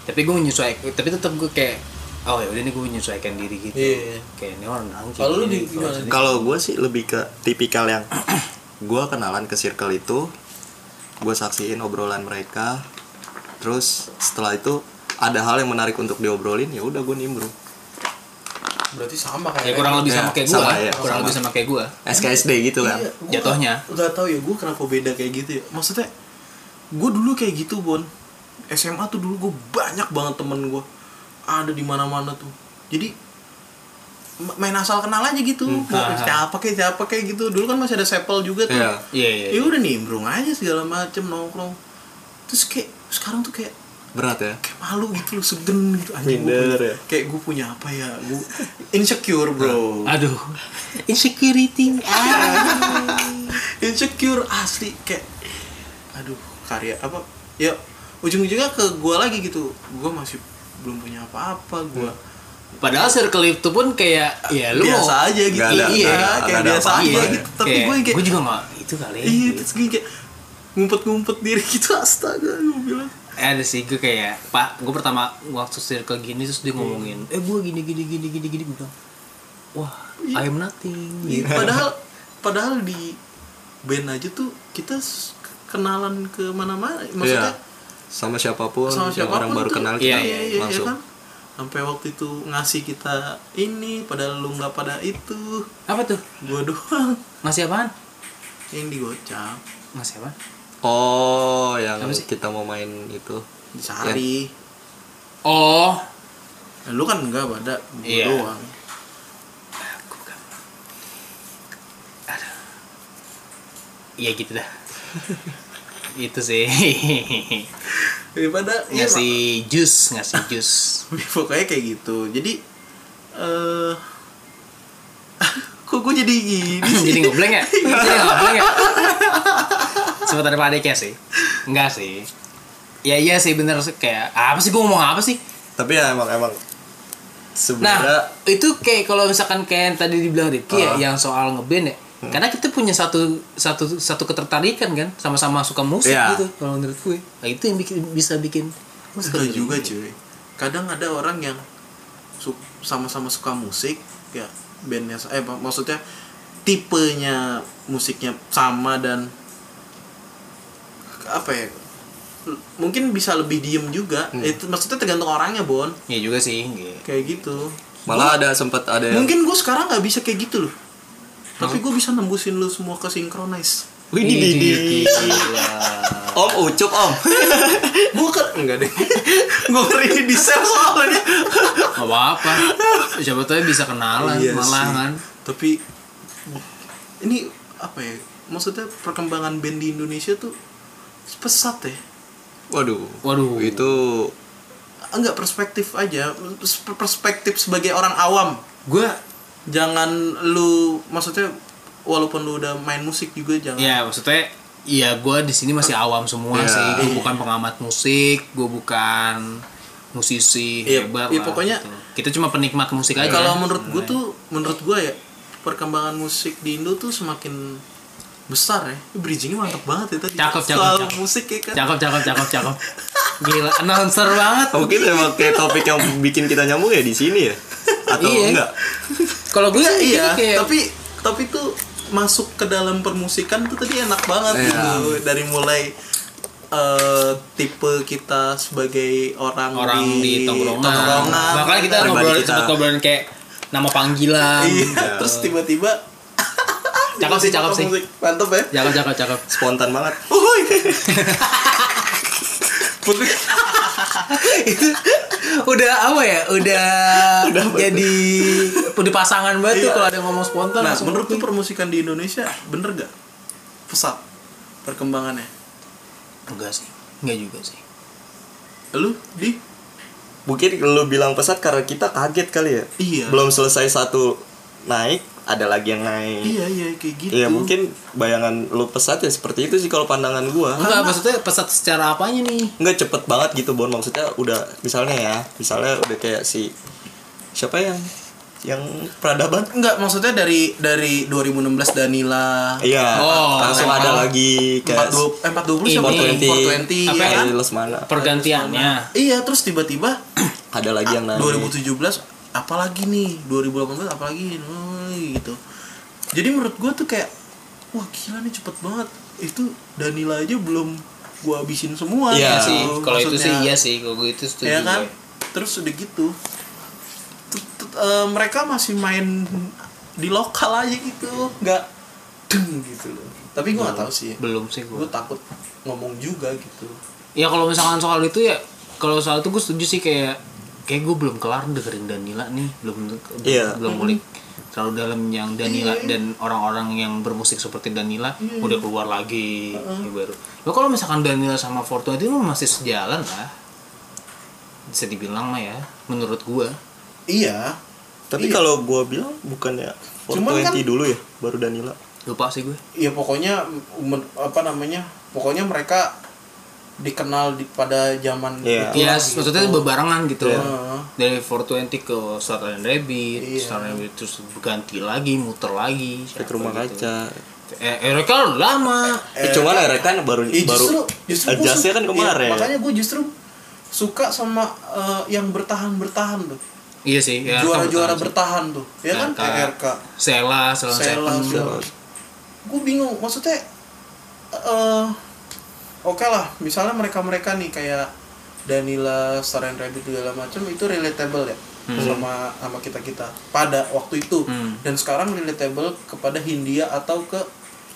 tapi gue menyesuaikan tapi tetap gue kayak oh ya udah nih gue menyesuaikan diri gitu Iya. kayak ini orang kayak Kalau lu di- Kalau gue sih lebih ke tipikal yang gue kenalan ke circle itu, gue saksiin obrolan mereka, terus setelah itu ada hal yang menarik untuk diobrolin, ya udah gue nimbrung. berarti sama ya kayak kurang lebih Ya, sama kayak gue sama, ya, kurang sama. lebih sama kayak gue SKSD gitu kan. Iya, Jatuhnya. nggak- tahu ya gue kenapa beda kayak gitu ya maksudnya gue dulu kayak gitu bon SMA tuh dulu gue banyak banget temen gue ada di mana mana tuh jadi ma- main asal kenal aja gitu Ah. siapa kayak siapa kayak gitu dulu kan masih ada sepel juga tuh Iya. iya iya ya udah nimbrung aja segala macem nongkrong terus kayak sekarang tuh kayak Berat ya. kayak malu gitu loh segen gitu anjing gua Minder punya- ya. kayak gue punya apa ya gue insecure bro aduh insecurity ah. insecure asli kayak aduh karya apa ya ujung-ujungnya ke gue lagi gitu gue masih belum punya apa-apa gue padahal circle itu pun kayak ya lu biasa mau aja gitu ada- iya ada- kayak ada biasa apa-apa aja ya. gitu tapi Kayak, gue kayak gue juga nggak itu kali iya terus gue kayak ngumpet-ngumpet diri gitu astaga gue bilang. Eh, ada sih gue kayak pak gue pertama waktu circle gini terus dia ngomongin eh gue gini gini gini gini gini gue bilang wah I am nothing. Iya, gitu. padahal padahal di band aja tuh kita kenalan ke mana-mana maksudnya Iya. Sama siapa pun, sama yang siapa orang baru kenal Iya, kita iya, iya, langsung. kan sampai waktu itu ngasih kita ini padahal lu nggak pada itu. Apa tuh? Gua doang. Ngasih apaan? Yang digocap. Ngasih apa Oh, yang sih? kita mau main itu. disari. Oh. Nah, lu kan enggak pada gua Iya. doang. Iya gitu dah. Itu sih. Daripada ngasih jus ngasih jus. Pokoknya kayak gitu. Jadi eh kok gue jadi gini sih? jadi ngobleng ya? Jadi ngobleng ya ada padeknya sih enggak sih ya iya sih bener sih kayak apa sih gue ngomong apa sih Tapi ya emang emang Nah, sebenarnya itu kayak kalau misalkan kayak yang tadi dibilang Rifki Ah. ya, yang soal ngeband ya. Karena kita punya satu satu satu ketertarikan kan, sama-sama suka musik Iya. gitu kalau menurut gue. Nah, itu yang bikin bisa bikin Enggak juga cuy kadang ada orang yang sama-sama suka musik ya bandnya eh mak- maksudnya tipenya musiknya sama dan apa ya mungkin bisa lebih diem juga Hmm. itu maksudnya tergantung orangnya bon Iya juga sih. iya. kayak gitu Malah ada sempat ada yang mungkin gue sekarang nggak bisa kayak gitu loh tapi gue bisa nembusin lu semua ke synchronize Wih, di, di, di. Gila. Om ucup om. gue kan enggak deh gue ngeri di sel soalnya Gak apa-apa. Siapa tahu bisa kenalan Iya malah sih. kan. tapi ini apa ya maksudnya perkembangan band di Indonesia tuh pesat ya Waduh. Waduh. Itu enggak perspektif aja perspektif sebagai orang awam Gue jangan lu maksudnya walaupun lu udah main musik juga jangan ya maksudnya Iya, gue di sini masih awam semua Iya. sih. Gue Iya. bukan pengamat musik, gue bukan musisi Iya, hebat iya, lah, pokoknya- gitu. kita cuma penikmat musik aja. kalau menurut gue tuh menurut gue ya perkembangan musik di Indo tuh semakin besar ya bridgingnya mantap banget ya tadi Cakep, cakep, Soal cakep. musik ya kan cakep, cakep, cakep, cakep. Gila, announcer banget. mungkin emang kayak topik yang bikin kita nyambung ya di sini ya. Atau Iya. enggak? Kalau gue sih iya kayak tapi tapi tuh masuk ke dalam permusikan tuh tadi enak banget Iya. gitu dari mulai eh, tipe kita sebagai orang, orang di, tongkrongan. tongkrongan. Bahkan kita Pribadi ngobrol kita. sempat ngobrolin kayak nama panggilan. iya terus tiba-tiba Cakep sih, cakep sih. mantep ya Cakep, cakep, cakep. Spontan banget. Uhuy. Putri itu udah apa ya udah, jadi udah pasangan banget tuh Iya. kalau ada yang ngomong spontan Nah, menurut lu ngerti. permusikan di Indonesia bener gak? Pesat perkembangannya. enggak sih enggak juga sih Lu di Mungkin lu bilang pesat karena kita kaget kali ya. Iya. Belum selesai satu naik, ada lagi yang naik. Iya iya kayak gitu. Iya mungkin bayangan lu pesat ya seperti itu sih kalau pandangan gua. enggak maksudnya pesat secara apanya nih Enggak cepet banget gitu Bon maksudnya udah misalnya ya misalnya udah kayak si siapa yang yang peradaban Enggak, maksudnya dari dari 2016 Danila iya Oh, langsung ada lagi kayak 420 eh 420 siapa? Ini. 420 Apa ya ya? kan? les mana pergantiannya Iya, terus tiba-tiba ada lagi yang naik 2017 apalagi nih 2018 apalagi oh, gitu. Jadi menurut gua tuh kayak wah gila nih cepet banget. Itu Danila aja belum gua habisin semua Iya Iya sih gitu, kalau itu sih iya sih kalau gue itu setuju ya kan? gue. terus udah gitu eh, mereka masih main di lokal aja gitu nggak deng gitu loh. Tapi gua nggak tahu sih belum sih gue gue takut ngomong juga gitu. Ya kalau misalkan soal itu ya kalau soal itu gue setuju sih kayak kayak gue belum kelar dengerin Danila nih belum Iya. belum mulai terlalu dalam yang Danila Iya. dan orang-orang yang bermusik seperti Danila udah keluar lagi yang baru. Lo kalau misalkan Danila sama Fortuna itu masih sejalan lah. Bisa dibilang mah ya menurut gue iya. Tapi Iya. kalau gua bilang bukannya 420 kan- dulu ya baru Danila. Lupa sih gue ya pokoknya apa namanya pokoknya mereka dikenal di, pada zaman Iya. itu ya lah, gitu. maksudnya bebarengan gitu Iya. loh dari 420 ke Star and Rabbit Iya. Star and Rabbit terus berganti lagi muter lagi siapa rumah gitu. kaca eh Erika lama eh, cuman kan baru Eh, baru justru, justru adjustnya kan kemarin iya, makanya gue justru suka sama eh, yang bertahan bertahan tuh Iya sih, ya, juara-juara bertahan bertahan tuh ya kan RK. ERK Sela, Sela, Sela, gue bingung maksudnya eh oke lah misalnya mereka mereka nih kayak Danila Star and Rabbit segala macam itu relatable ya sama sama kita kita pada waktu itu Hmm. dan sekarang relatable kepada Hindia atau ke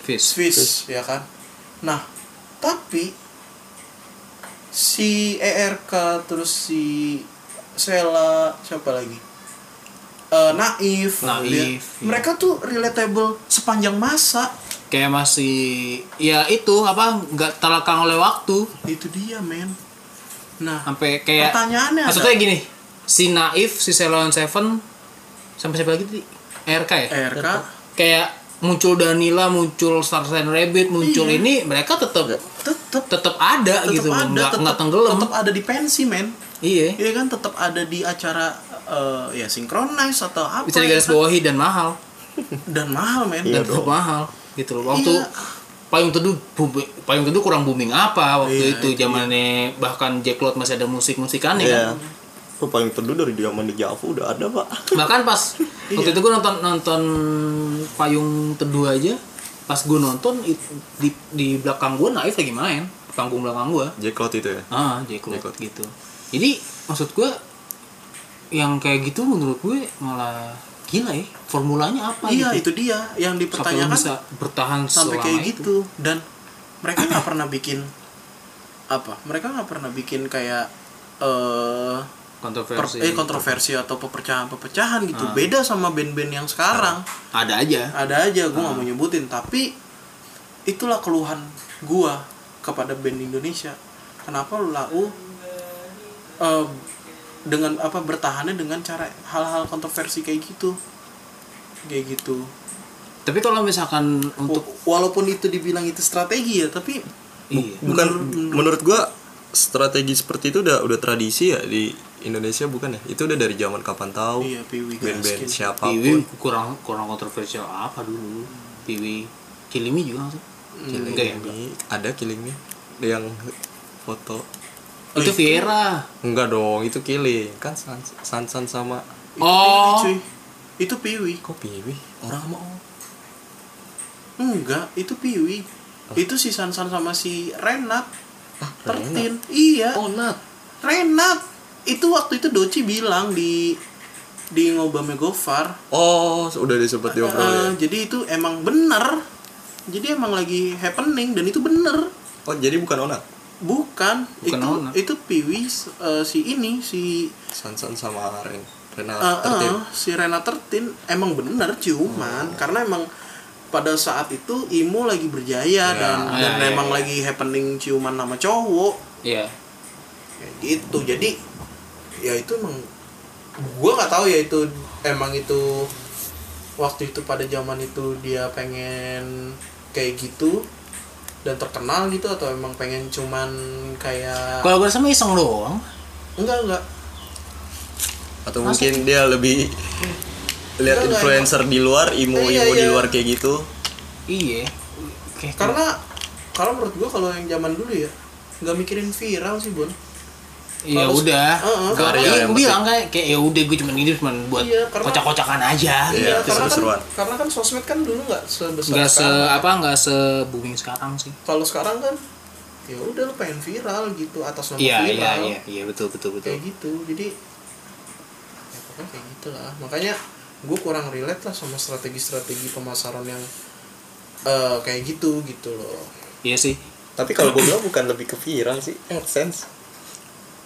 Fish. Swiss ya kan nah tapi si ERK terus si Sela siapa lagi Eh, Naif, Naif, dia- iya. mereka tuh relatable sepanjang masa Kayak masih, ya itu apa nggak terlekang oleh waktu. itu dia men nah Sampai kayak Pertanyaannya ada- maksudnya gini, si Naif, si Selon Seven, sampai siapa lagi tadi? RK ya? ERK Kayak muncul Danila, muncul Star and Rabbit, muncul Iya. ini mereka tetap tetap tetap ada tetap gitu, ada nggak tetap nggak tenggelam. tetap ada di pensi men Iya. Iya kan tetap ada di acara eh, ya synchronize atau apa Bisa ya digaris kan? bawahi dan mahal. dan mahal men dan Iya tetap dong. mahal gitu loh waktu Iya. payung teduh booming- payung teduh kurang booming apa waktu Iya, itu itu zamannya bahkan Jack Lot masih ada musik musikannya Iya. kan Oh, paling teduh dari zaman di Javu udah ada pak bahkan pas waktu Iya. itu gue nonton nonton payung teduh aja pas gue nonton it- di di belakang gue Naif lagi main panggung belakang gue Jack Cloud itu ya ah Jack Cloud Jack Cloud. gitu jadi maksud gue yang kayak gitu menurut gue malah gila ya formulanya apa iya gitu? itu dia yang lu dipertanyakan bisa bertahan sampai kayak itu. gitu. dan mereka nggak pernah bikin apa? Mereka nggak pernah bikin kayak eh kontroversi. per- eh kontroversi atau pepecahan-pepecahan gitu. Beda sama band-band yang sekarang. Ada aja. Ada aja gue nggak mau nyebutin. Tapi itulah keluhan gua kepada band Indonesia. Kenapa lau eh, dengan apa bertahannya dengan cara hal-hal kontroversi kayak gitu. Kayak gitu. Tapi kalau misalkan untuk Wa- walaupun itu dibilang itu strategi ya tapi iya. bukan menurut gua strategi seperti itu udah udah tradisi ya di Indonesia bukan ya? Itu udah dari zaman kapan tahu? Iya band-band siapa pun. Piwi kurang kurang kontroversial apa dulu? Piwi Kilimi juga sih? Hmm, ya? Ini ada killing me yang foto itu Viera. Enggak dong itu killing. Kan san san, San sama Itu Oh. Piwi, cuy. Itu Piwi. Kok piwi? Orang mau. Enggak itu Piwi. Itu si Sansan sama si Renat. Ah tertin. Iya. Oh nat. Renat. Itu waktu itu Doci bilang di di ngobame Gofar. Oh udah disebut di eh, obrolan ya jadi itu emang bener. Jadi emang lagi happening dan itu bener. Oh jadi bukan onat bukan, Bukan itu Ona. itu Piwi eh, si ini si san san sama Ren Rena eh, tertib eh, si Renat tertin emang bener ciuman karena emang pada saat itu Imo lagi berjaya dan Ah, dan iya, emang iya. lagi happening ciuman nama cowok. Iya. Kayak gitu jadi ya itu emang gue nggak tahu ya itu emang itu waktu itu pada zaman itu dia pengen kayak gitu dan terkenal gitu atau emang pengen cuman kayak kalau gue sama iseng doang. Enggak enggak. Atau mungkin dia lebih lihat Enggak, enggak, influencer di luar imo Iya, imo di iya. luar kayak gitu. Iya. Kayak- karena kalau menurut gue kalau yang zaman dulu ya nggak mikirin viral sih bon ya kalau- udah. Iya, yang gue bilang kayak kayak ya udah gue cuma ini cuma buat Iya, kocak-kocakan aja Iya, karena kan karena kan sosmed kan dulu nggak sebesar nggak se sekarang. apa nggak se booming sekarang sih. Kalau sekarang kan ya udah lu pengen viral gitu atas nama iya iya viral. iya iya betul betul betul. Kayak gitu jadi ya pokoknya kayak gitulah makanya gue kurang relate lah sama strategi-strategi pemasaran yang eh kayak gitu gitu loh. Iya sih. Tapi kalau gue bilang bukan lebih ke viral sih adsense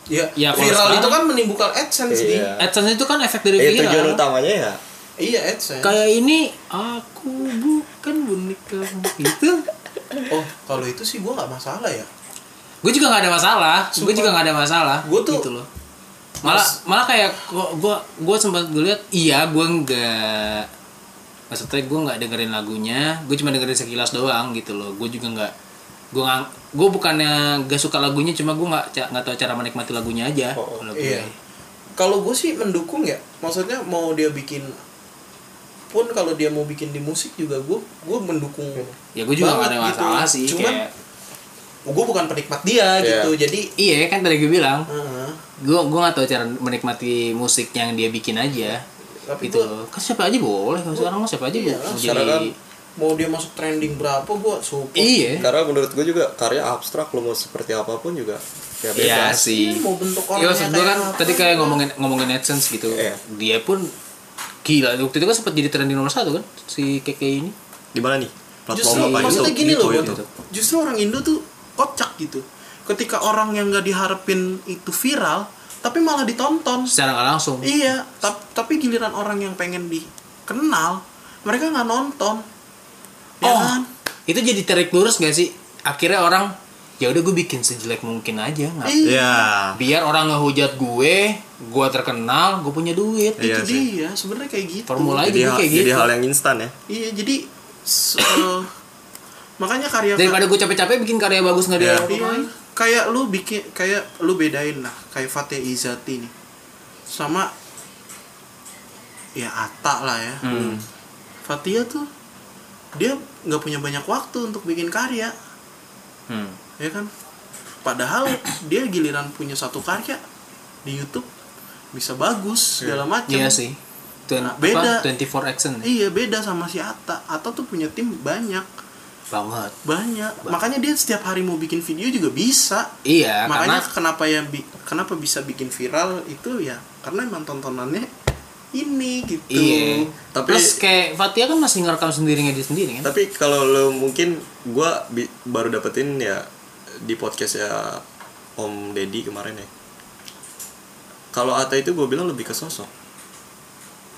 ya, Ya, kalau viral sekarang- itu kan menimbulkan adsense nih. Iya. AdSense itu kan efek dari eh, tujuan viral utamanya ya? Iya adsense. Kayak ini aku bukan boneka itu oh kalau itu sih gue nggak masalah ya. Gue juga nggak ada masalah. Gue juga nggak ada masalah. Gua tuh- gitu loh. Malah malah kayak gue gue gue sempat gue lihat iya gue nggak maksudnya gue nggak dengerin lagunya. Gue cuma dengerin sekilas doang gitu loh. Gue juga nggak gue nggak gue bukannya gak suka lagunya cuma gue nggak ca- nggak tahu cara menikmati lagunya aja Oh, kalau gue. iya. Kalau gue sih mendukung ya. Maksudnya mau dia bikin pun kalau dia mau bikin di musik juga gue gue mendukung ya gue juga nggak ada gitu. masalah sih Cuman- kayak gue bukan penikmat dia Iya. gitu jadi iya kan tadi gue bilang. Heeh. gue gue nggak tahu cara menikmati musik yang dia bikin aja. Tapi gitu gua- loh. Kan siapa aja boleh kalau sekarang mah siapa aja Iya, mau jadi kan- mau dia masuk trending berapa gue support iya karena menurut gue juga karya abstrak lo mau seperti apa pun juga ya bebas Iya sih. Iya, mau bentuk Iya orangnya maksud gue kan tadi apa. kayak ngomongin ngomongin AdSense gitu. Iya. Dia pun gila waktu itu kan sempat jadi trending nomor satu kan si Keke ini. di mana nih justru platform apa maksudnya YouTube gini loh. YouTube. justru orang Indo tuh kocak gitu ketika orang yang nggak diharapin itu viral tapi malah ditonton Secara nggak langsung. iya tap- tapi giliran orang yang pengen dikenal mereka nggak nonton ya Oh. kan Itu jadi tarik lurus gak sih? Akhirnya orang ya udah gue bikin sejelek mungkin aja nggak Iya. ya biar orang ngehujat gue gue terkenal gue punya duit Iya itu sih. dia sebenarnya kayak gitu formula jadi, hal- kayak jadi gitu hal yang instan ya iya jadi se- eh, makanya karya daripada gue capek-capek bikin karya bagus nggak dia Iya. Iya, kayak lu bikin kayak lu bedain lah kayak Fatih Izati nih sama ya Ata lah ya Hmm. Fatia tuh dia nggak punya banyak waktu untuk bikin karya. Hmm. ya kan? Padahal dia giliran punya satu karya di YouTube bisa bagus segala macam iya sih. Twen- Nah, apa? beda. 24 action. Iya beda sama si Ata Ata tuh punya tim banyak. Banget. Banyak. Makanya dia setiap hari mau bikin video juga bisa. Iya makanya karena kenapa ya bi- kenapa bisa bikin viral itu ya? Karena emang tontonannya ini gitu iya Tapi- terus kayak Fatia kan masih ngerekam sendiri ngedit sendiri kan Tapi kalau lo mungkin gua bi- baru dapetin ya di podcast ya Om Deddy kemarin ya. Kalau Ata itu gue bilang lebih ke sosok.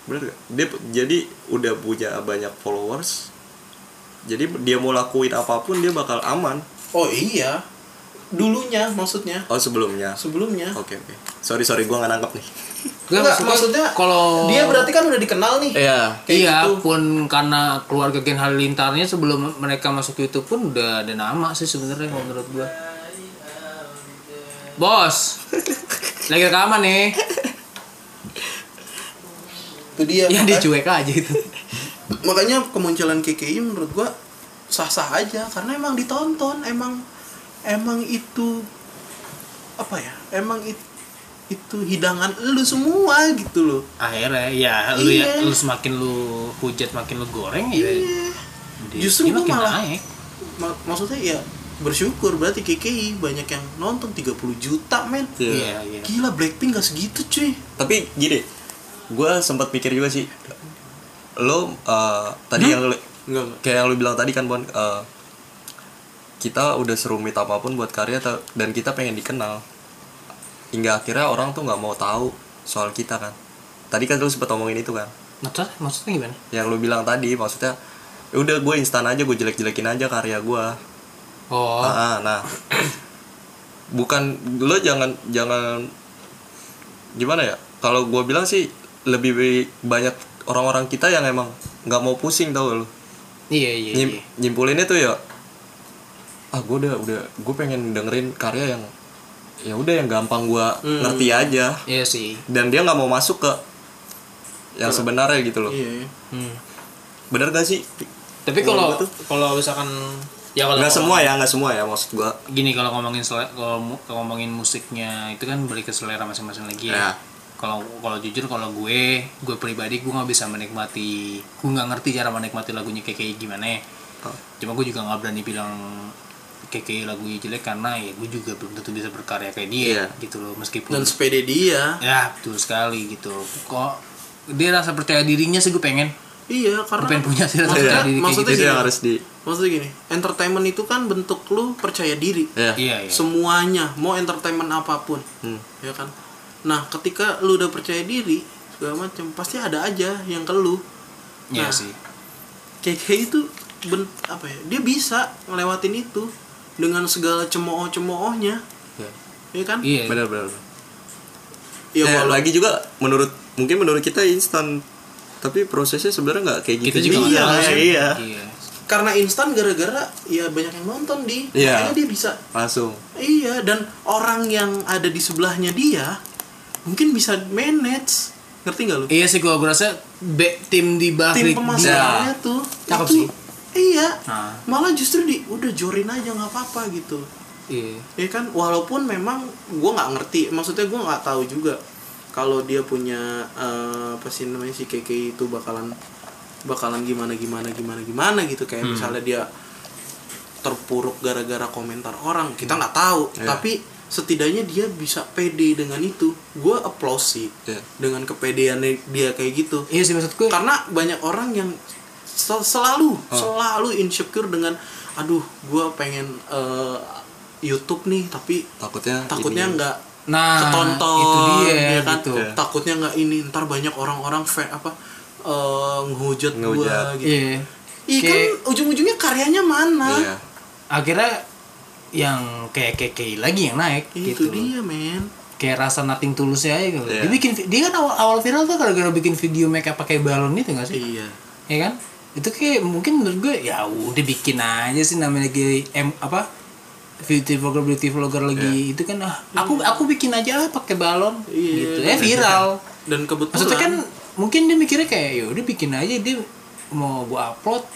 Bener gak? Dia jadi udah punya banyak followers. Jadi dia mau lakuin apa pun dia bakal aman. oh iya dulunya maksudnya Oh sebelumnya. sebelumnya Oke oke. Sorry sorry gue nggak nangkep nih. Nggak, Enggak, maksudnya kalau dia berarti kan udah dikenal nih Iya. Kayak iya gitu. pun karena keluarga Gen Halilintarnya sebelum mereka masuk YouTube pun udah ada nama sih sebenarnya kalau menurut gua. Bos, lagi rekaman nih. itu dia Ya dia makanya, cuek aja itu. makanya kemunculan KKI menurut gua sah-sah aja karena emang ditonton emang emang itu apa ya emang it- itu hidangan lu semua gitu loh Akhirnya ya lu ya Iya. lu semakin lu hujat makin lu goreng ya. Iya. dia- Justru dia makin malah- naik. Ma- maksudnya ya bersyukur berarti KKI banyak yang nonton 30 juta men Iya, iya. gila Blackpink gak segitu cuy Tapi gini, gue sempat pikir juga sih. Lo eh, tadi yang lo- enggak kayak yang lu bilang tadi kan Bon eh, kita udah serumit apa pun buat karya dan kita pengen dikenal hingga akhirnya orang tuh nggak mau tahu soal kita kan. Tadi kan lu sempet ngomongin itu kan. Maksudnya, maksudnya gimana? yang lu bilang tadi maksudnya "Ya udah gue instan aja gue jelek-jelekin aja karya gue Oh, Ah, nah. Bukan lo jangan jangan gimana ya? Kalau gue bilang sih lebih banyak orang-orang kita yang emang nggak mau pusing tau lo iya iya. Nyim- iya. nyimpulinnya tuh ya ah gue udah udah gue pengen dengerin karya yang ya udah yang gampang gue Hmm. ngerti aja Iya sih. dan dia nggak mau masuk ke yang sebenarnya gitu loh iya Hmm. bener gak sih Tapi kalau kalau misalkan ya kalau nggak semua ya nggak semua ya maksud gue gini kalau ngomongin kalau ngomongin musiknya itu kan balik ke selera masing-masing lagi Ya. ya. Kalau kalau jujur kalau gue gue pribadi gue nggak bisa menikmati gue nggak ngerti cara menikmati lagunya KKI gimana. Oh. Cuma gue juga nggak berani bilang KKI lagunya jelek karena ya gue juga belum tentu bisa berkarya kayak dia Iya. gitu loh meskipun dan sepede dia ya betul sekali gitu. Kok dia rasa percaya dirinya sih gue pengen iya gue karena pengen punya sih rasa percaya diri kayak maksudnya gitu. itu gini. yang harus di maksudnya gini entertainment itu kan bentuk lu percaya diri ya Iya iya. semuanya mau entertainment apa pun Hmm. ya kan nah ketika lu udah percaya diri segala macam pasti ada aja yang ke lu Iya Nah, sih. KK itu ben, apa ya dia bisa ngelewatin itu dengan segala cemooh-cemoohnya. Ya. ya kan? Iya. benar benar. Ya Eh, lagi juga menurut mungkin menurut kita instan tapi prosesnya sebenarnya nggak kayak gitu Kita juga. Iya, iya. Iya. karena instan gara-gara ya banyak yang nonton di. Iya. makanya dia bisa. Langsung. Iya dan orang yang ada di sebelahnya dia mungkin bisa manage. Ngerti nggak lu? Iya sih gua gua rasa be, tim di bawah tim tuh Cakep itu- sih. Iya Nah. malah justru di udah jorin aja nggak apa-apa gitu Iya. ya kan walaupun memang gue nggak ngerti maksudnya gue nggak tahu juga kalau dia punya eh, apa sih namanya si KK itu bakalan bakalan gimana gimana gimana gimana gitu kayak misalnya dia terpuruk gara-gara komentar orang kita nggak tahu Iya. tapi setidaknya dia bisa pede dengan itu gue applause sih Iya. dengan kepedeannya dia kayak gitu Iya sih maksud gue. karena banyak orang yang sel- selalu selalu insecure dengan aduh gue pengen eh, YouTube nih tapi takutnya takutnya nggak Nah, ketonton itu dia, ya kan gitu. Iya. takutnya nggak ini ntar banyak orang-orang fa- apa eh, ngehujat gue gitu Iya. Iya kan Kayak- ujung-ujungnya karyanya mana iya Akhirnya yang kayak KK lagi yang naik itu gitu. dia men Kayak rasa nothing tulus aja gitu. Iya. Dia bikin dia kan awal, awal viral tuh gara-gara bikin video makeup pakai balon itu gak sih? iya Ya kan? Itu kayak mungkin menurut gue ya udah bikin aja sih namanya lagi em apa beauty vlogger beauty vlogger lagi. Itu kan ah, aku aku bikin aja ah, pakai balon. Iya. gitu. ya viral. Dan kebetulan maksudnya kan mungkin dia mikirnya kayak ya udah bikin aja dia mau gua upload.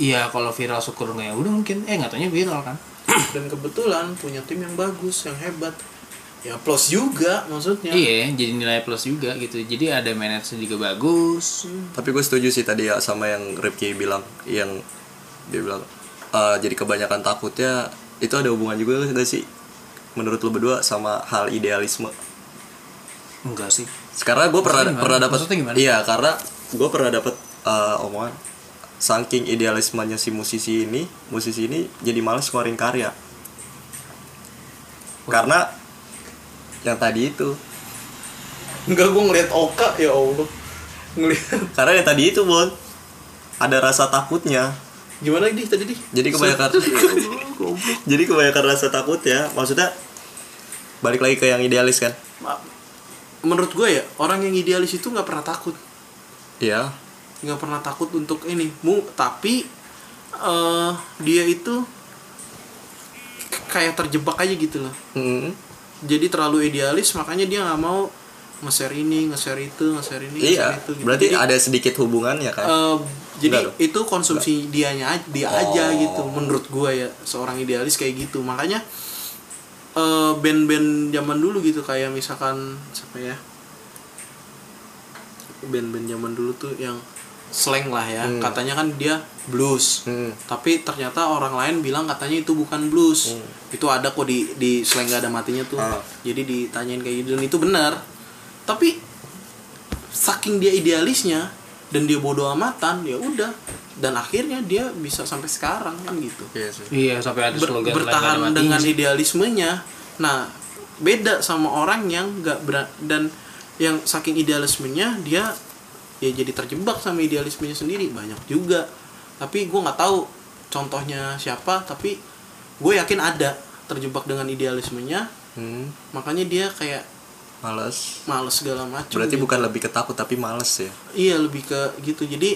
Iya kalau viral syukur nggak ya udah mungkin. Eh nggak taunya viral kan. Dan kebetulan punya tim yang bagus yang hebat ya plus juga maksudnya. Iya jadi nilai plus juga gitu. Jadi ada manajer juga bagus. Tapi gue setuju sih tadi ya sama yang Ripki bilang yang dia bilang "Eh, jadi kebanyakan takutnya itu ada hubungan juga gak sih menurut lu berdua sama hal idealisme? Enggak sih. Karena gue pernah gimana? pernah dapat iya karena gue pernah dapat eh, omongan saking idealismenya si musisi ini musisi ini jadi males ngeluarin karya. Karena yang tadi itu. Enggak gue ngeliat Oka ya Allah. Ngeliat. Karena yang tadi itu bon ada rasa takutnya. Gimana di tadi di? Jadi kebanyakan jadi kebanyakan rasa takut ya. Maksudnya balik lagi ke yang idealis kan? Menurut gue ya orang yang idealis itu nggak pernah takut. Iya. Nggak pernah takut untuk ini. Mu tapi eh dia itu kayak terjebak aja gitu loh Mm. Jadi terlalu idealis makanya dia nggak mau nge-share ini nge-share itu nge-share ini iya nge-share itu gitu. berarti Jadi, ada sedikit hubungannya kan? eh, jadi Enggak itu konsumsi dianya aj- dia aja gitu menurut gua ya seorang idealis kayak gitu. Makanya eh, band-band zaman dulu gitu kayak misalkan siapa ya? Band-band zaman dulu tuh yang slang lah ya. Katanya kan dia blues. Hmm. tapi ternyata orang lain bilang katanya itu bukan blues. Itu ada kok di di slang gak ada matinya tuh. Ah. jadi ditanyain kayak gitu. Dan itu benar. Tapi saking dia idealisnya dan dia bodoh amatan ya udah. Dan akhirnya dia bisa sampai sekarang kan gitu. Iya sih. Iya sampai ada Ber- slogan bertahan selain dengan mati. idealismenya. Nah beda sama orang yang nggak berat dan yang saking idealismenya dia ya jadi terjebak sama idealismenya sendiri banyak juga. Tapi gue nggak tahu contohnya siapa tapi gue yakin ada terjebak dengan idealismenya. Hmm. makanya dia kayak males. males segala macam berarti gitu. bukan lebih ketakut tapi males ya? Iya lebih ke gitu. Jadi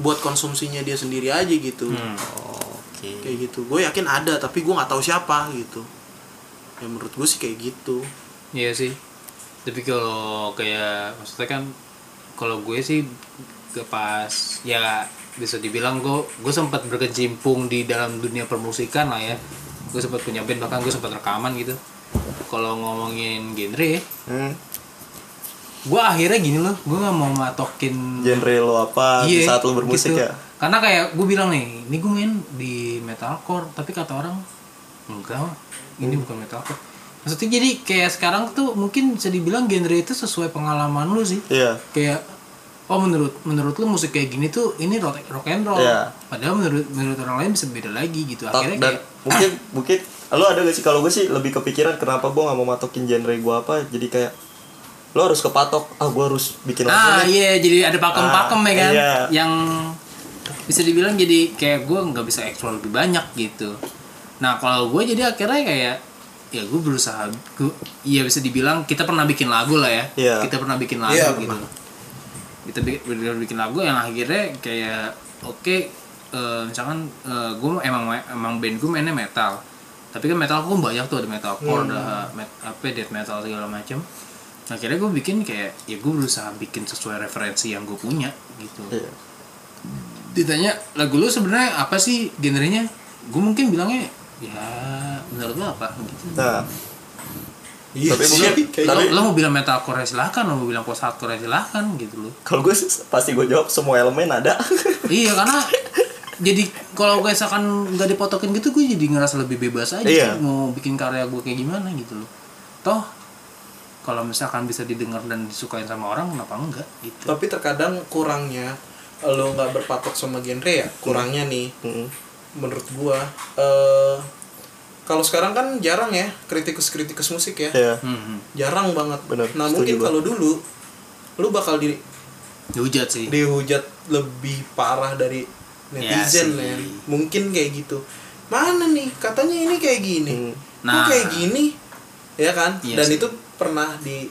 buat konsumsinya dia sendiri aja gitu. Hmm. oke. Kayak gitu. Gue yakin ada tapi gue nggak tahu siapa gitu. Ya menurut gue sih kayak gitu. Iya sih. Tapi kalau kayak maksudnya kan kalau gue sih ke pas ya bisa dibilang gue gue sempat berkecimpung di dalam dunia permusikan lah ya. Gue sempat punya band bahkan gue sempat rekaman gitu. Kalau ngomongin genre, hmm. gue akhirnya gini loh, gue nggak mau matokin genre lo apa di Iya, saat lo bermusik gitu. ya Karena kayak gue bilang nih, ini gue main di metalcore, tapi kata orang enggak, ini Hmm. bukan metalcore. Maksudnya jadi kayak sekarang tuh mungkin bisa dibilang genre itu sesuai pengalaman lu sih. iya Kayak oh menurut menurut lu musik kayak gini tuh ini rock, rock and roll. Iya. Padahal menurut menurut orang lain bisa beda lagi gitu. Akhirnya dan kayak mungkin mungkin lo ada gak sih kalau gue sih lebih kepikiran kenapa gue nggak mau matokin genre gue apa jadi kayak lo harus kepatok ah gue harus bikin Ah iya jadi ada pakem-pakem Ah, ya kan iya. yang bisa dibilang jadi kayak gue nggak bisa eksplor lebih banyak gitu. Nah kalau gue jadi akhirnya kayak ya gue berusaha gue iya bisa dibilang kita pernah bikin lagu lah ya. Iya. kita pernah bikin lagu Iya, gitu. kita bikin, bikin lagu yang akhirnya kayak oke eh, misalkan gue emang emang band gue mainnya metal. Tapi kan metal gue banyak tuh ada metalcore Hmm. ada met, apa death metal segala macam akhirnya gue bikin kayak ya gue berusaha bikin sesuai referensi yang gue punya gitu. Iya. ditanya lagu lu sebenarnya apa sih genrenya? Gue mungkin bilangnya ya menurut lu apa? Gitu nah. Iya Tapi sih, mungkin- kayak lo, Tapi- lo mau bilang metalcore silahkan lo mau bilang post hardcore silahkan gitu loh. Kalau gue sih pasti gue jawab semua elemen ada. Iya karena jadi kalau gue misalkan nggak dipotokin gitu gue jadi ngerasa lebih bebas aja Iya. mau bikin karya gue kayak gimana gitu loh. Toh kalau misalkan bisa didengar dan disukain sama orang kenapa enggak gitu. Tapi terkadang kurangnya lo nggak berpatok sama genre ya? Kurangnya nih. Mm. Menurut gua eh kalau sekarang kan jarang ya kritikus-kritikus musik ya. Iya. hmm, jarang banget. Bener, nah mungkin kalau dulu lu bakal di dihujat sih. dihujat lebih parah dari netizen sih. men. Mungkin kayak gitu. Mana nih? Katanya ini kayak gini. Hmm. kok Nah. kayak gini? Ya kan? Iya dan sih. itu pernah di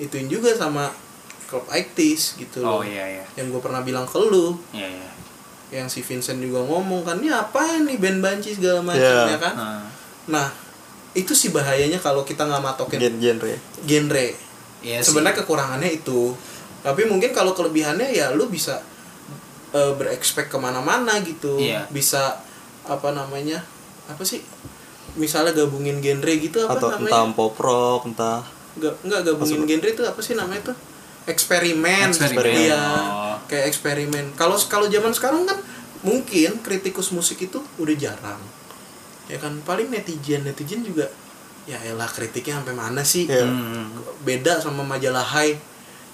ituin juga sama klub aktis gitu loh. oh iya iya. Yang gue pernah bilang ke lu. Iya iya yang si Vincent juga ngomong kan ini apa nih band banci segala macam Iya. ya kan? Nah, nah itu sih bahayanya kalau kita nggak matokin Gen genre. genre. Iya sih. sebenarnya kekurangannya itu. Tapi mungkin kalau kelebihannya ya lu bisa eh, berekspek ke mana-mana gitu. Iya. bisa apa namanya apa sih misalnya gabungin genre gitu apa atau namanya? entah pop rock entah Nggak, nggak gabungin genre itu apa sih namanya tuh eksperimen Eksperimen. iya Oh. kayak eksperimen kalau kalau zaman sekarang kan mungkin kritikus musik itu udah jarang ya kan paling netizen netizen juga ya elah kritiknya sampai mana sih Iya. Hmm. beda sama majalah Hai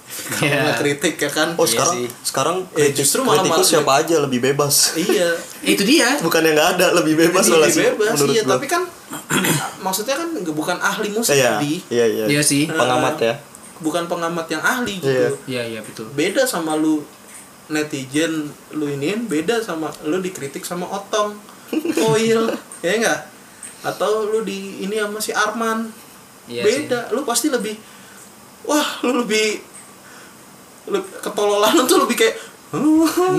kalau Iya. kritik ya kan Oh Iya sekarang sih. sekarang Eh, kritik, justru malah kritikus malah- siapa aja lebih bebas. iya itu dia Bukan yang nggak ada lebih bebas Lebih malah sih bebas menurut iya gua. tapi kan maksudnya kan nggak- bukan ahli musik Iya, di iya, iya. Iya sih. Pengamat ya. Bukan pengamat yang ahli gitu. Iya. iya iya betul. Beda sama lu netizen lu iniin beda sama lu dikritik sama Otong Oil ya enggak? Atau lu di ini sama si Arman. Iya beda lu pasti lebih wah lu lebih lu ketololan tuh lebih kayak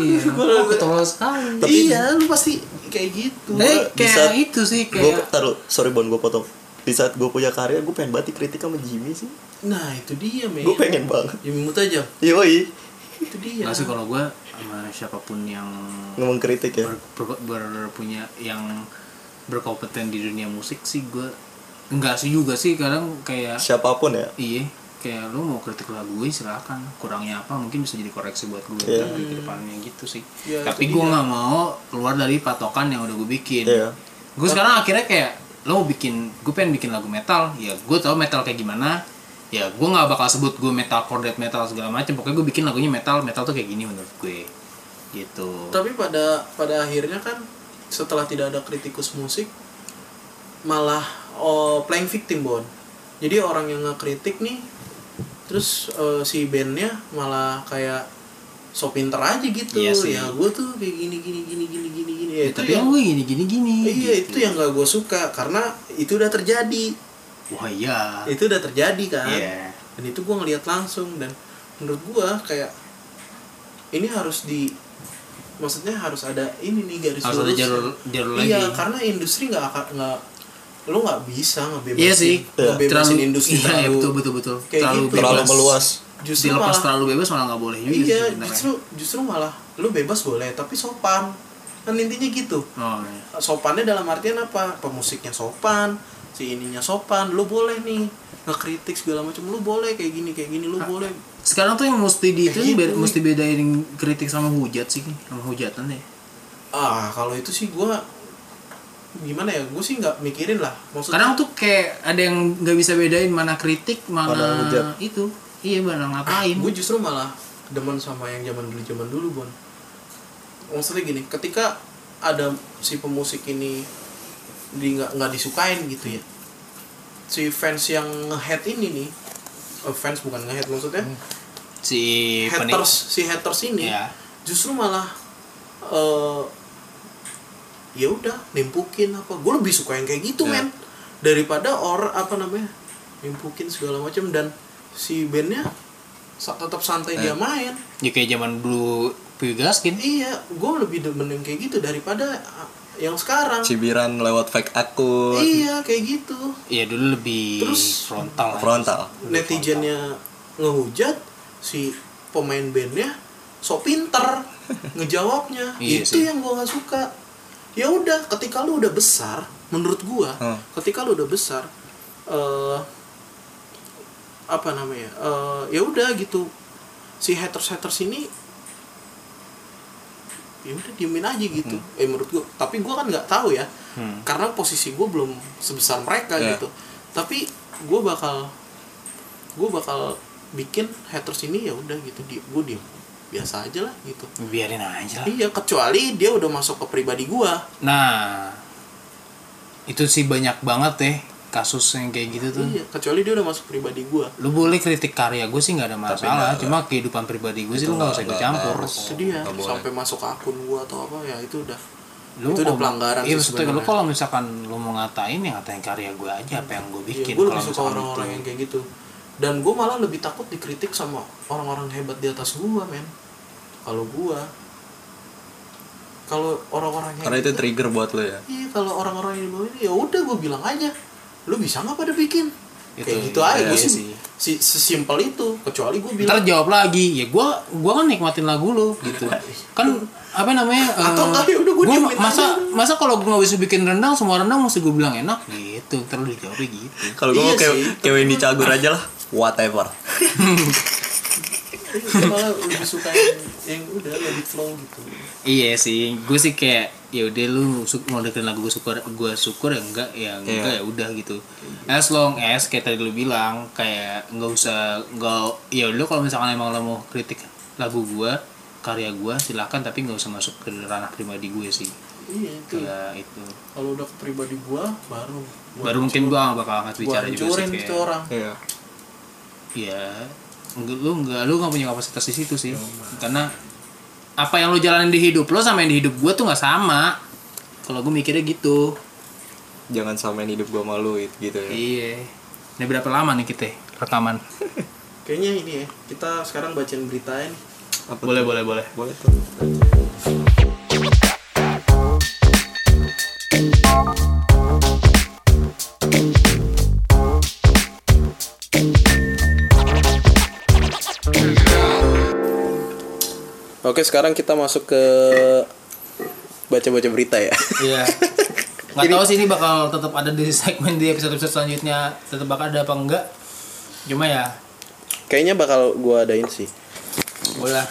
iya. Gua- oh, ketolol sekali. Iya lu pasti kayak gitu. Eh kayak saat itu sih Gue kayak taruh, sorry Bon, gue potong. Di saat gue punya karya, gue pengen banget dikritik sama Jimmy sih. Nah itu dia men Gue pengen banget. ya mut aja Yoi, itu dia nggak sih kalau gue sama siapa pun yang ngomong kritik ya. ber, ber- ber- punya yang berkompeten di dunia musik sih gue enggak sih juga sih kadang kayak Siapa pun ya. iya kayak lu mau kritik lagu gue silakan kurangnya apa mungkin bisa jadi koreksi buat gue Iya. di ke depannya gitu sih Ya, tapi gue nggak mau keluar dari patokan yang udah gue bikin Iya. gue sekarang akhirnya kayak lo mau bikin gue pengen bikin lagu metal ya gue tau metal kayak gimana ya gue nggak bakal sebut gue metal core death metal segala macam pokoknya gue bikin lagunya metal metal tuh kayak gini menurut gue. Gitu. Tapi pada pada akhirnya kan setelah tidak ada kritikus musik malah oh, playing victim bon. Jadi orang yang ngekritik nih terus eh, si bandnya malah kayak so pinter aja gitu. Iya sih. ya gue tuh kayak gini gini gini gini gini gini. Ya, Ya, itu tapi yang gue gini gini gini iya gitu. itu yang gak gue suka. Karena itu udah terjadi wah iya itu udah terjadi kan Iya. dan itu gue ngeliat langsung dan menurut gue kayak ini harus di maksudnya harus ada ini nih garis harus ada lurus. jalur jalur iya lagi karena industri nggak akan nggak lo nggak bisa ngebebasin iya sih ngebebasin terlalu industri iya, terlalu betul betul betul kayak terlalu gitu. bebas Terlalu meluas. justru dilepas malah terlalu bebas malah nggak boleh juga iya sih sebenarnya. justru justru malah lo bebas boleh tapi sopan kan intinya gitu oh, iya. sopannya dalam artian apa pemusiknya sopan si ininya sopan lu boleh nih ngekritik segala macam lu boleh kayak gini kayak gini lu boleh. sekarang tuh yang mesti di itu Kayak gitu. be- mesti bedain kritik sama hujat sih sama hujatan deh. Ah kalau itu sih gua gimana ya gue sih nggak mikirin lah maksudnya kadang tuh kayak ada yang nggak bisa bedain mana kritik mana, Mana hujat. itu. Iya mana ngapain. gue justru malah demen sama yang zaman dulu zaman dulu bon. Maksudnya gini ketika ada si pemusik ini di nggak nggak disukain gitu ya. Si fans yang nge-head ini nih eh, fans bukan nge-head maksudnya si penik haters si haters ini ya. justru malah eh ya udah nimpukin apa. Gue lebih suka yang kayak gitu Ya. men daripada orang apa namanya nimpukin segala macam. Dan si bandnya tetap santai dia main. Ya kayak zaman dulu Puyo Gaskin. Iya gue lebih demen yang kayak gitu daripada yang sekarang Cibiran lewat fake akun. iya kayak gitu iya dulu lebih Terus- frontal. Frontal. netizennya ngehujat si pemain bandnya so pinter ngejawabnya Iya itu sih. yang gua nggak suka ya udah ketika lu udah besar menurut gua Hmm. ketika lu udah besar eh apa namanya eh ya udah gitu si haters haters ini ya udah diemin aja gitu. Eh menurut gua tapi gua kan nggak tahu ya. Hmm. karena posisi gua belum sebesar mereka Ya. gitu. Tapi gua bakal gue bakal bikin haters ini ya udah gitu. Di gue diem biasa aja lah gitu. Biarin aja lah. Iya kecuali dia udah masuk ke pribadi gua. Nah itu sih banyak banget deh kasus yang kayak gitu tuh. Iya kecuali dia udah masuk pribadi gua. Lu boleh kritik karya gue sih nggak ada masalah nggak- cuma kehidupan pribadi gue sih lu nggak usah ikut campur. Itu dia nggak boleh. sampai masuk akun gua atau apa ya itu udah lu itu udah pelanggaran iya sih maksudnya lu kalau misalkan lu mau ngatain ya ngatain karya gue aja apa yang gue Iya, bikin gue kalau lebih suka orang-orang yang kayak gitu. Dan gue malah lebih takut dikritik sama orang-orang hebat di atas gua men. Kalau gua kalau orang-orang yang Karena itu gitu- trigger buat lo ya. iya kalau orang-orang yang di bawah ini ya udah gue bilang aja lu bisa nggak pada bikin? Itu, kayak gitu aja iya gue sih. si sesimpel itu kecuali gue bilang ntar jawab lagi. Ya gue gua kan nikmatin lagu lu gitu. Kan apa namanya Atau eh, enggak, ya udah gua gua masa masa kalau gue nggak bisa bikin rendang semua rendang mesti gue bilang enak? Gitu terus dijawabnya gitu. Kalau gue Iya mau kayak kayak Wendy Cagur aja lah. Whatever. Gue malah lebih suka yang, yang udah let it flow gitu. Iya sih, gue sih kayak ya udah lu mau dengerin lagu gue syukur gue syukur ya enggak ya enggak ya udah gitu. As long as kayak tadi lu bilang kayak nggak usah nggak ya lu kalau misalkan emang lo mau kritik lagu gue karya gue silakan tapi nggak usah masuk ke ranah pribadi gue sih Iya itu. kayak itu Kalau udah ke pribadi gua baru. gua baru mungkin gue gak bakal angkat bicara juga sih hancurin kayak itu orang. Iya. ya enggak lu enggak lu nggak punya kapasitas di situ sih karena apa yang lu jalanin di hidup lo sama yang di hidup gue tuh nggak sama kalau gue mikirnya gitu Jangan samain hidup gua malu gitu ya. iya ini berapa lama nih kita rekaman Kayaknya ini ya. Kita sekarang bacain beritain. Apa boleh tuh? boleh boleh Boleh tuh. Oke, sekarang kita masuk ke baca-baca berita ya. iya. Nggak tahu sih ini bakal tetap ada di segmen di episode episode selanjutnya. Tetap bakal ada apa enggak. Cuma ya. Kayaknya bakal gua adain sih. boleh.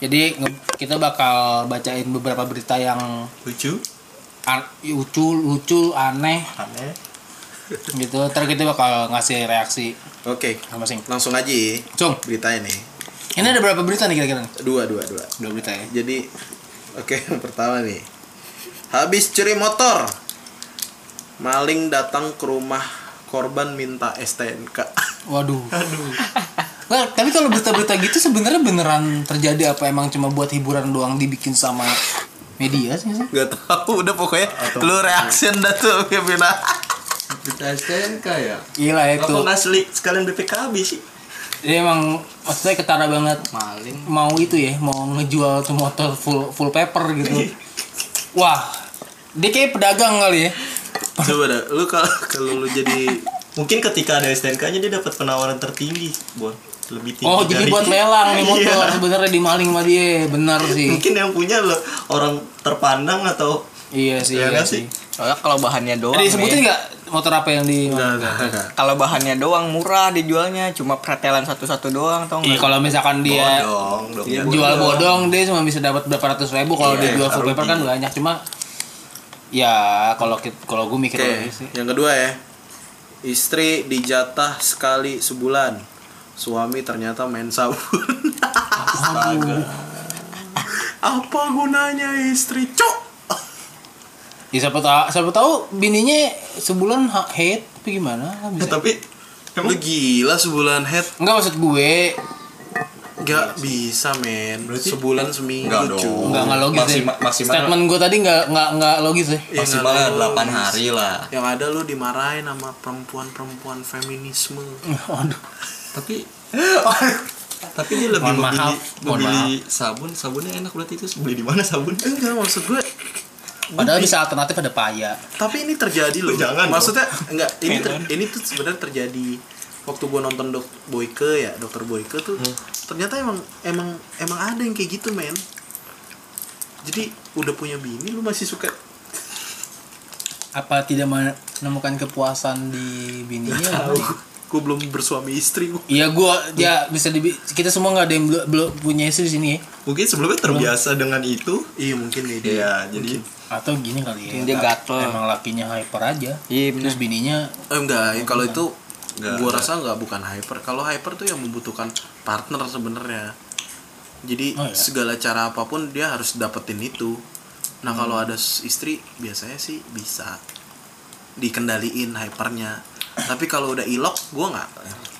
Jadi kita bakal bacain beberapa berita yang Lucu. an- lucu lucu aneh. Aneh. gitu. Ntar kita bakal ngasih reaksi. Oke, masing-masing langsung aja ya. Cung, berita ini. ada berapa berita nih kira-kira? Dua, dua, dua. Dua berita ya. Jadi, oke yang pertama nih. Habis curi motor, maling datang ke rumah korban minta STNK. Waduh. Aduh. Well, tapi kalau berita-berita gitu sebenarnya beneran terjadi apa emang cuma buat hiburan doang dibikin sama media sih sih? Gak tahu, udah pokoknya lu reaction dah tuh Kevin. Kita STNK ya. Gila itu. Apa nggak selik sekalian BPKB sih? Dia emang maksudnya ketara banget maling. Mau itu ya, mau ngejual tuh motor full full paper gitu. Wah, dia kayak pedagang kali ya. Coba dah, lu kalau kalau lu jadi Mungkin ketika ada STNK-nya dia dapat penawaran tertinggi, Bon. Lebih tinggi Oh, jadi dari- buat lelang nih motor Iya. sebenarnya dimaling sama dia. Benar sih. Mungkin yang punya lo orang terpandang atau Iya sih, Iya iya nggak sih. Soalnya kalau bahannya doang Ada disebutin nih, nggak motor apa yang di kalau bahannya doang murah dijualnya cuma pretelan satu-satu doang tau Iya nggak? kalau misalkan dia bodong, dong. Jual bodong dia cuma bisa dapat berapa ratus ribu kalau Iya, dia jual full paper kan banyak cuma ya kalau kalau gue mikir sih yang kedua ya. Istri dijatah sekali sebulan. Suami ternyata main sabun. Apa gunanya istri, cok? Ya siapa tahu siapa tahu bininya sebulan head tapi gimana Ya, bisa tapi Lu gila sebulan head enggak maksud gue Gak bisa men Sebulan seminggu Enggak dong. enggak enggak logis Maksima- deh. maksimal- statement gue tadi enggak enggak enggak logis deh Ya, maksimal nggak 8 logis. hari lah. Yang ada lu dimarahin sama perempuan-perempuan feminisme aduh Tapi tapi dia lebih Mohon maaf, mohon memilih sabun. Sabunnya enak berarti itu beli di mana sabun? Enggak maksud gue padahal bisa alternatif ada paya. Tapi ini terjadi loh. Jangan dong. Maksudnya enggak Ini ter- ini tuh sebenarnya terjadi Waktu gue nonton dok Boyke ya Dokter Boyke tuh Ternyata emang Emang Emang ada yang kayak gitu men. Jadi udah punya bini lu masih suka? Apa tidak menemukan kepuasan di bininya? Tahu gue belum bersuami istri gua. Iya gue ya bisa dibi kita semua nggak ada yang belum belum punya istri di sini ya. Mungkin sebelumnya terbiasa dengan itu. Iya mungkin nih dia Iya, jadi atau gini kali ya Dia nggak- gatel. emang lakinya hyper aja Iya, bener. terus bininya Eh, enggak, ya, kalau itu enggak. rasa enggak bukan hyper. Kalau hyper tuh yang membutuhkan partner sebenarnya. Jadi Oh, iya. segala cara apa pun dia harus dapetin itu. Nah, kalau ada istri biasanya sih bisa dikendaliin hypernya. Tapi kalau udah ilok gua nggak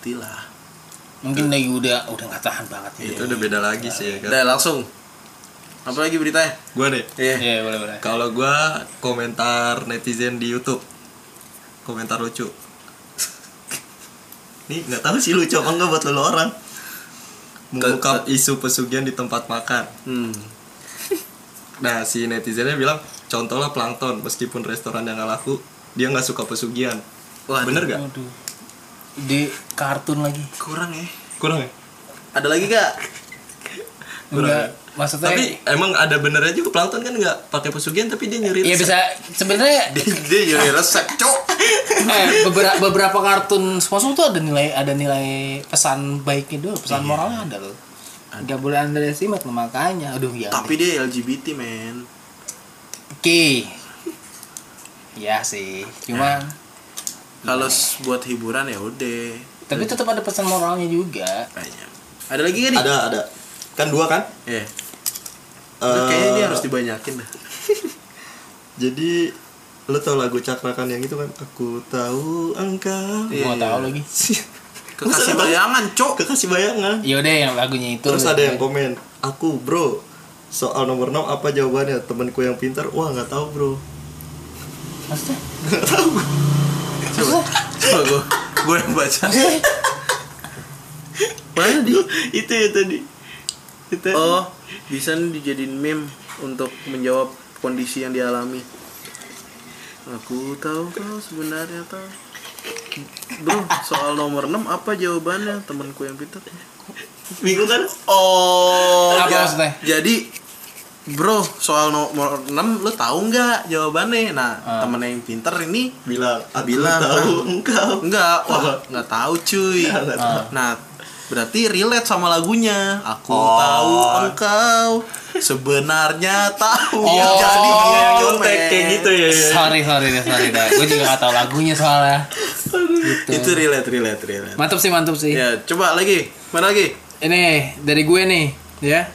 ngerti lah. mungkin lagi udah udah nggak tahan banget ya itu udah beda lagi sih ya kan. Udah langsung. Apa lagi beritanya? Gua deh. Iya. Iya boleh boleh Kalau gua komentar netizen di YouTube. Komentar lucu. Nih nggak tahu sih lucu apa enggak buat lo orang. Mengungkap isu pesugihan di tempat makan. Hmm. Nah si netizennya bilang contohlah plankton meskipun restoran yang nggak laku dia nggak suka pesugihan. Wah, Bener gak? Waduh. di kartun lagi kurang ya. Kurang ya? Ada lagi gak? enggak maksudnya Tapi emang ada benernya juga plankton kan nggak pakai pesugihan tapi dia nyuri Iya bisa sebenarnya dia, dia jadi resep cok eh, beberapa beberapa kartun SpongeBob tuh ada nilai ada nilai pesan baiknya dulu, pesan moralnya ada loh. Gak boleh underestimate loh, makanya. Aduh ya. tapi dia LGBT men Oke. Iya sih. Cuman kalau s- buat hiburan ya udah tapi tetap ada pesan moralnya juga. kayaknya ada lagi gak nih Ada ada. Kan dua kan? eh Eh, kayaknya dia harus dibanyakin dah Jadi lo tau lagu cakrakan yang itu kan? Aku tahu engkau. Iya, Gua iya. tahu lagi. kekasih bayangan cok Kekasih bayangan. Ya udah yang lagunya itu. Terus ada yang komen, aku bro. Soal nomor 6 apa jawabannya? Temanku yang pintar, wah nggak tahu bro. Maksudnya? Coba coba gue gue yang baca mana di itu ya tadi. Itu. oh bisa nih dijadiin meme untuk menjawab kondisi yang dialami aku tahu kau sebenarnya tahu bro soal nomor 6 apa jawabannya temanku yang pintar Bingung kan? oh Apa ya- maksudnya? jadi bro soal nomor 6 lu tahu nggak jawabannya nah Ah. temen yang pintar ini Bilang, Bilang, tahu ah. engkau. Enggak, wah nggak tahu cuy. Tahu. Nah, berarti relate sama lagunya. Aku Oh. tahu engkau sebenarnya tahu. Oh. jadi Nyontek kayak gitu ya. ya. Sorry, sorry, deh, sorry dah. Gue juga gak tahu lagunya soalnya. Gitu. Itu relate, relate, relate. Mantap sih, mantap sih. Ya, coba lagi. Mana lagi? Ini dari gue nih, ya.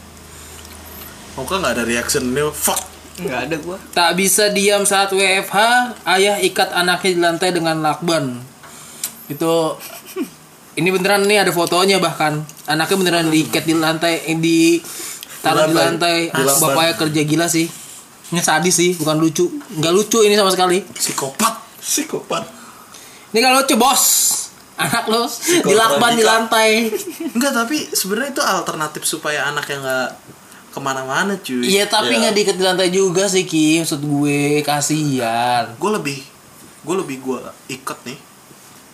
Oke nggak ada reaction dia. Fuck. Nggak ada gua. Tak bisa diam saat WFH, ayah ikat anaknya di lantai dengan lakban. Itu ini beneran nih ada fotonya bahkan. Anaknya beneran diikat di lantai eh, di taruh di lantai. Lakban. Bapaknya kerja gila sih. Ini sadis sih, bukan lucu. Nggak lucu ini sama sekali. Psikopat. Psikopat. Ini kalau lucu, Bos. Anak lo dilakban di lantai. Enggak, tapi sebenarnya itu alternatif supaya anak yang nggak ke mana-mana cuy. Iya, tapi Iya. nggak diikat di lantai juga sih, Ki. Maksud gue, kasihan. Gue lebih, gue lebih gue ikat nih.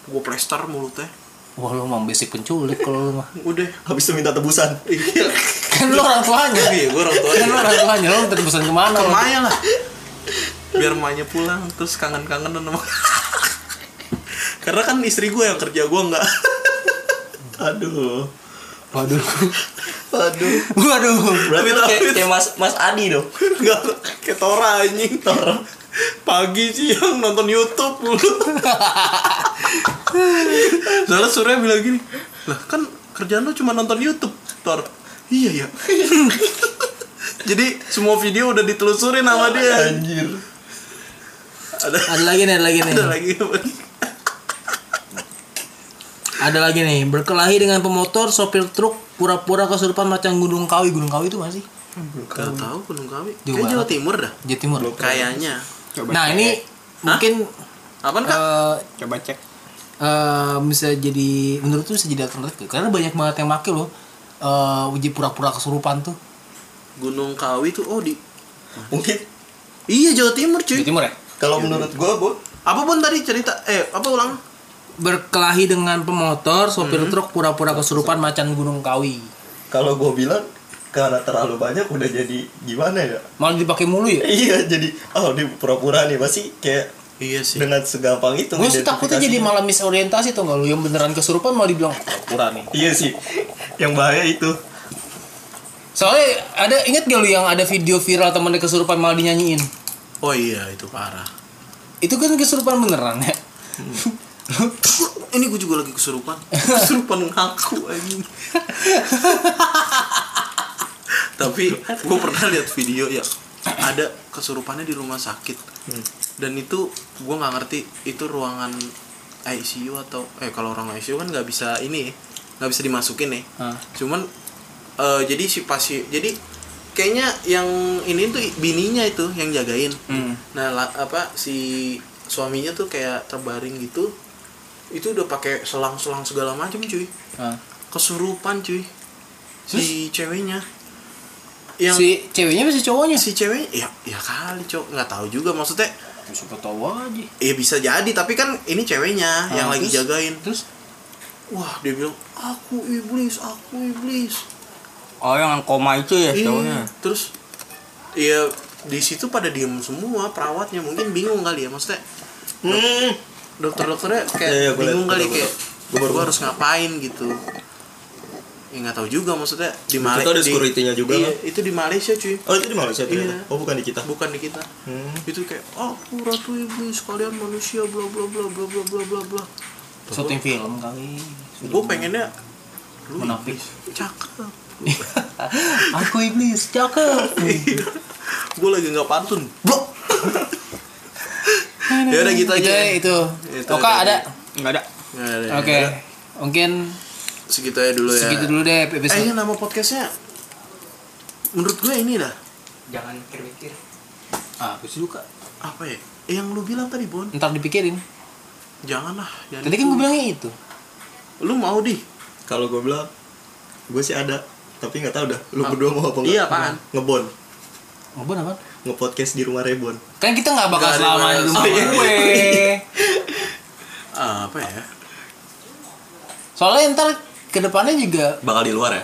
Gue plester mulutnya. Wah, lu emang basic penculik kalau lu mah. Udah. Habis itu minta tebusan. Iya. Kan lu orang tuanya. Iya, gue orang tua. Kan lu orang tuanya, lu minta tebusan ke mana? ke lu? Maya lah biar Maya pulang terus kangen-kangen sama karena kan istri gue yang kerja gue nggak Aduh. Waduh. Aduh. Waduh. Berarti kayak, kayak Mas Mas Adi dong. nggak kayak Tora anjing Tora pagi siang nonton YouTube mulu soalnya Surya bilang gini lah kan kerjaan lo cuma nonton YouTube Tor iya ya jadi semua video udah ditelusurin sama dia Anjir. ada Ada lagi nih, ada lagi nih. ada lagi? Ada lagi nih, berkelahi dengan pemotor sopir truk pura-pura kesurupan macam Gunung Kawi. Gunung Kawi itu masih Gak tahu Gunung Kawi. Jawa banget. Timur dah. Jawa Timur. Kayaknya. Nah, ini mungkin Apaan kak? eh Coba cek. eh, bisa jadi menurut tuh bisa jadi alternatif karena banyak banget yang make loh eh uji pura-pura kesurupan tuh Gunung Kawi tuh oh di Mungkin Iya Jawa Timur Jawa cuy. Timur ya kalau menurut gua, Bu, Apa pun tadi cerita eh apa ulang? Berkelahi dengan pemotor sopir truk pura-pura kesurupan macan Gunung Kawi kalau gua bilang karena terlalu banyak udah jadi gimana ya? malah dipakai mulu ya Iya, jadi oh di pura-pura nih masih kayak Iya sih. dengan segampang itu. gue sih takutnya jadi malah misorientasi tuh nggak lu yang beneran kesurupan malah dibilang pura-pura nih Iya sih. Yang bahaya itu. soalnya ada inget gak lu yang ada video viral temennya kesurupan malah dinyanyiin Oh iya itu parah. itu kan kesurupan beneran ya Ini gue juga lagi kesurupan. kesurupan ngaku anjing. Tapi gue pernah lihat video ya ada kesurupannya di rumah sakit dan itu gue nggak ngerti itu ruangan ICU atau eh kalau orang ICU kan nggak bisa ini nggak bisa dimasukin nih Hah. cuman eh, jadi si pasien jadi kayaknya yang ini tuh bininya itu yang jagain Hmm. nah la- apa si suaminya tuh kayak terbaring gitu itu udah pakai selang-selang segala macam cuy. Nah. kesurupan cuy. Si ceweknya. Yang si si, ceweknya masih cowoknya? Cewek ya ya kali cowok. Nggak tahu juga maksudnya siapa tahu aja. Ya bisa jadi tapi kan ini ceweknya yang Ah, lagi jagain. Terus? Wah dia bilang aku iblis aku iblis. Oh yang koma itu ya Iya, taunya. terus? Ya di situ pada diem semua perawatnya. Mungkin bingung kali ya maksudnya Hmm. Dokter-dokternya kayak Iya, iya, bingung kali kayak Gua baru- gue harus ngapain gitu ya nggak tahu juga maksudnya di Itu Malaysia ada security-nya juga iya, kan? itu di Malaysia cuy Oh itu di Malaysia ternyata. Iya. Oh bukan di kita. bukan di kita Hmm. itu kayak aku ratu iblis kalian manusia bla bla bla bla bla bla bla bla syuting film kali gue pengennya lu Munafik. iblis, cakep aku iblis cakep gue lagi nggak pantun bro ya udah gitu itu aja. Itu Itu. Oka aja. ada? Enggak ada. Nggak ada, oke. ada. mungkin segitu aja dulu ya. segitu dulu deh eh episode ini nama podcastnya menurut gue ini dah. Jangan mikir-mikir. ah aku suka apa ya? Eh, yang lu bilang tadi Bon. Ntar dipikirin. Janganlah jangan tadi kan gue bilangnya itu. Lu mau di? Kalau gue bilang, gue sih ada, tapi nggak tahu dah. Lu berdua mau apa nggak? Iya, apaan? Ngebon, ngobon apa ngepodcast di rumah Rebon. kan kita nggak bakal selama di rumah Oh, iya. gue apa ya soalnya ntar ke depannya juga Bakal di luar ya?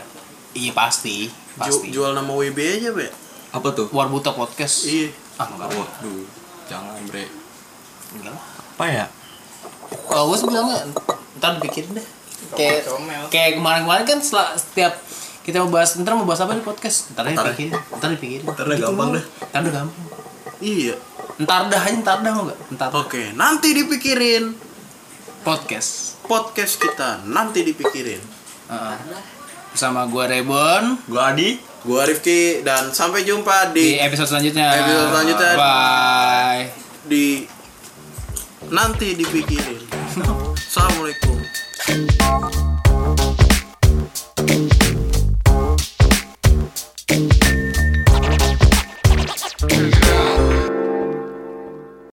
iya pasti Ju- pasti jual nama WB aja be Apa tuh? Warbuta podcast iya ah enggak. Waduh, jangan bre. enggak lah Apa ya? kalau gue sih bilangnya ntar dipikirin deh kayak kayak kemarin-kemarin kan setiap kita mau bahas ntar mau bahas apa di podcast? Ntar ya. dipikirin ntar dipikirin Ntar dah gampang dah. ntar udah gampang. Iya. Ntar dah aja ntar dah mau gak ntar. Oke nanti dipikirin. Podcast. Podcast kita nanti dipikirin. Heeh. bersama gue Rebon. Gue Adi. gua Rifki dan sampai jumpa di di episode selanjutnya. Episode selanjutnya. bye. Di nanti dipikirin. Assalamualaikum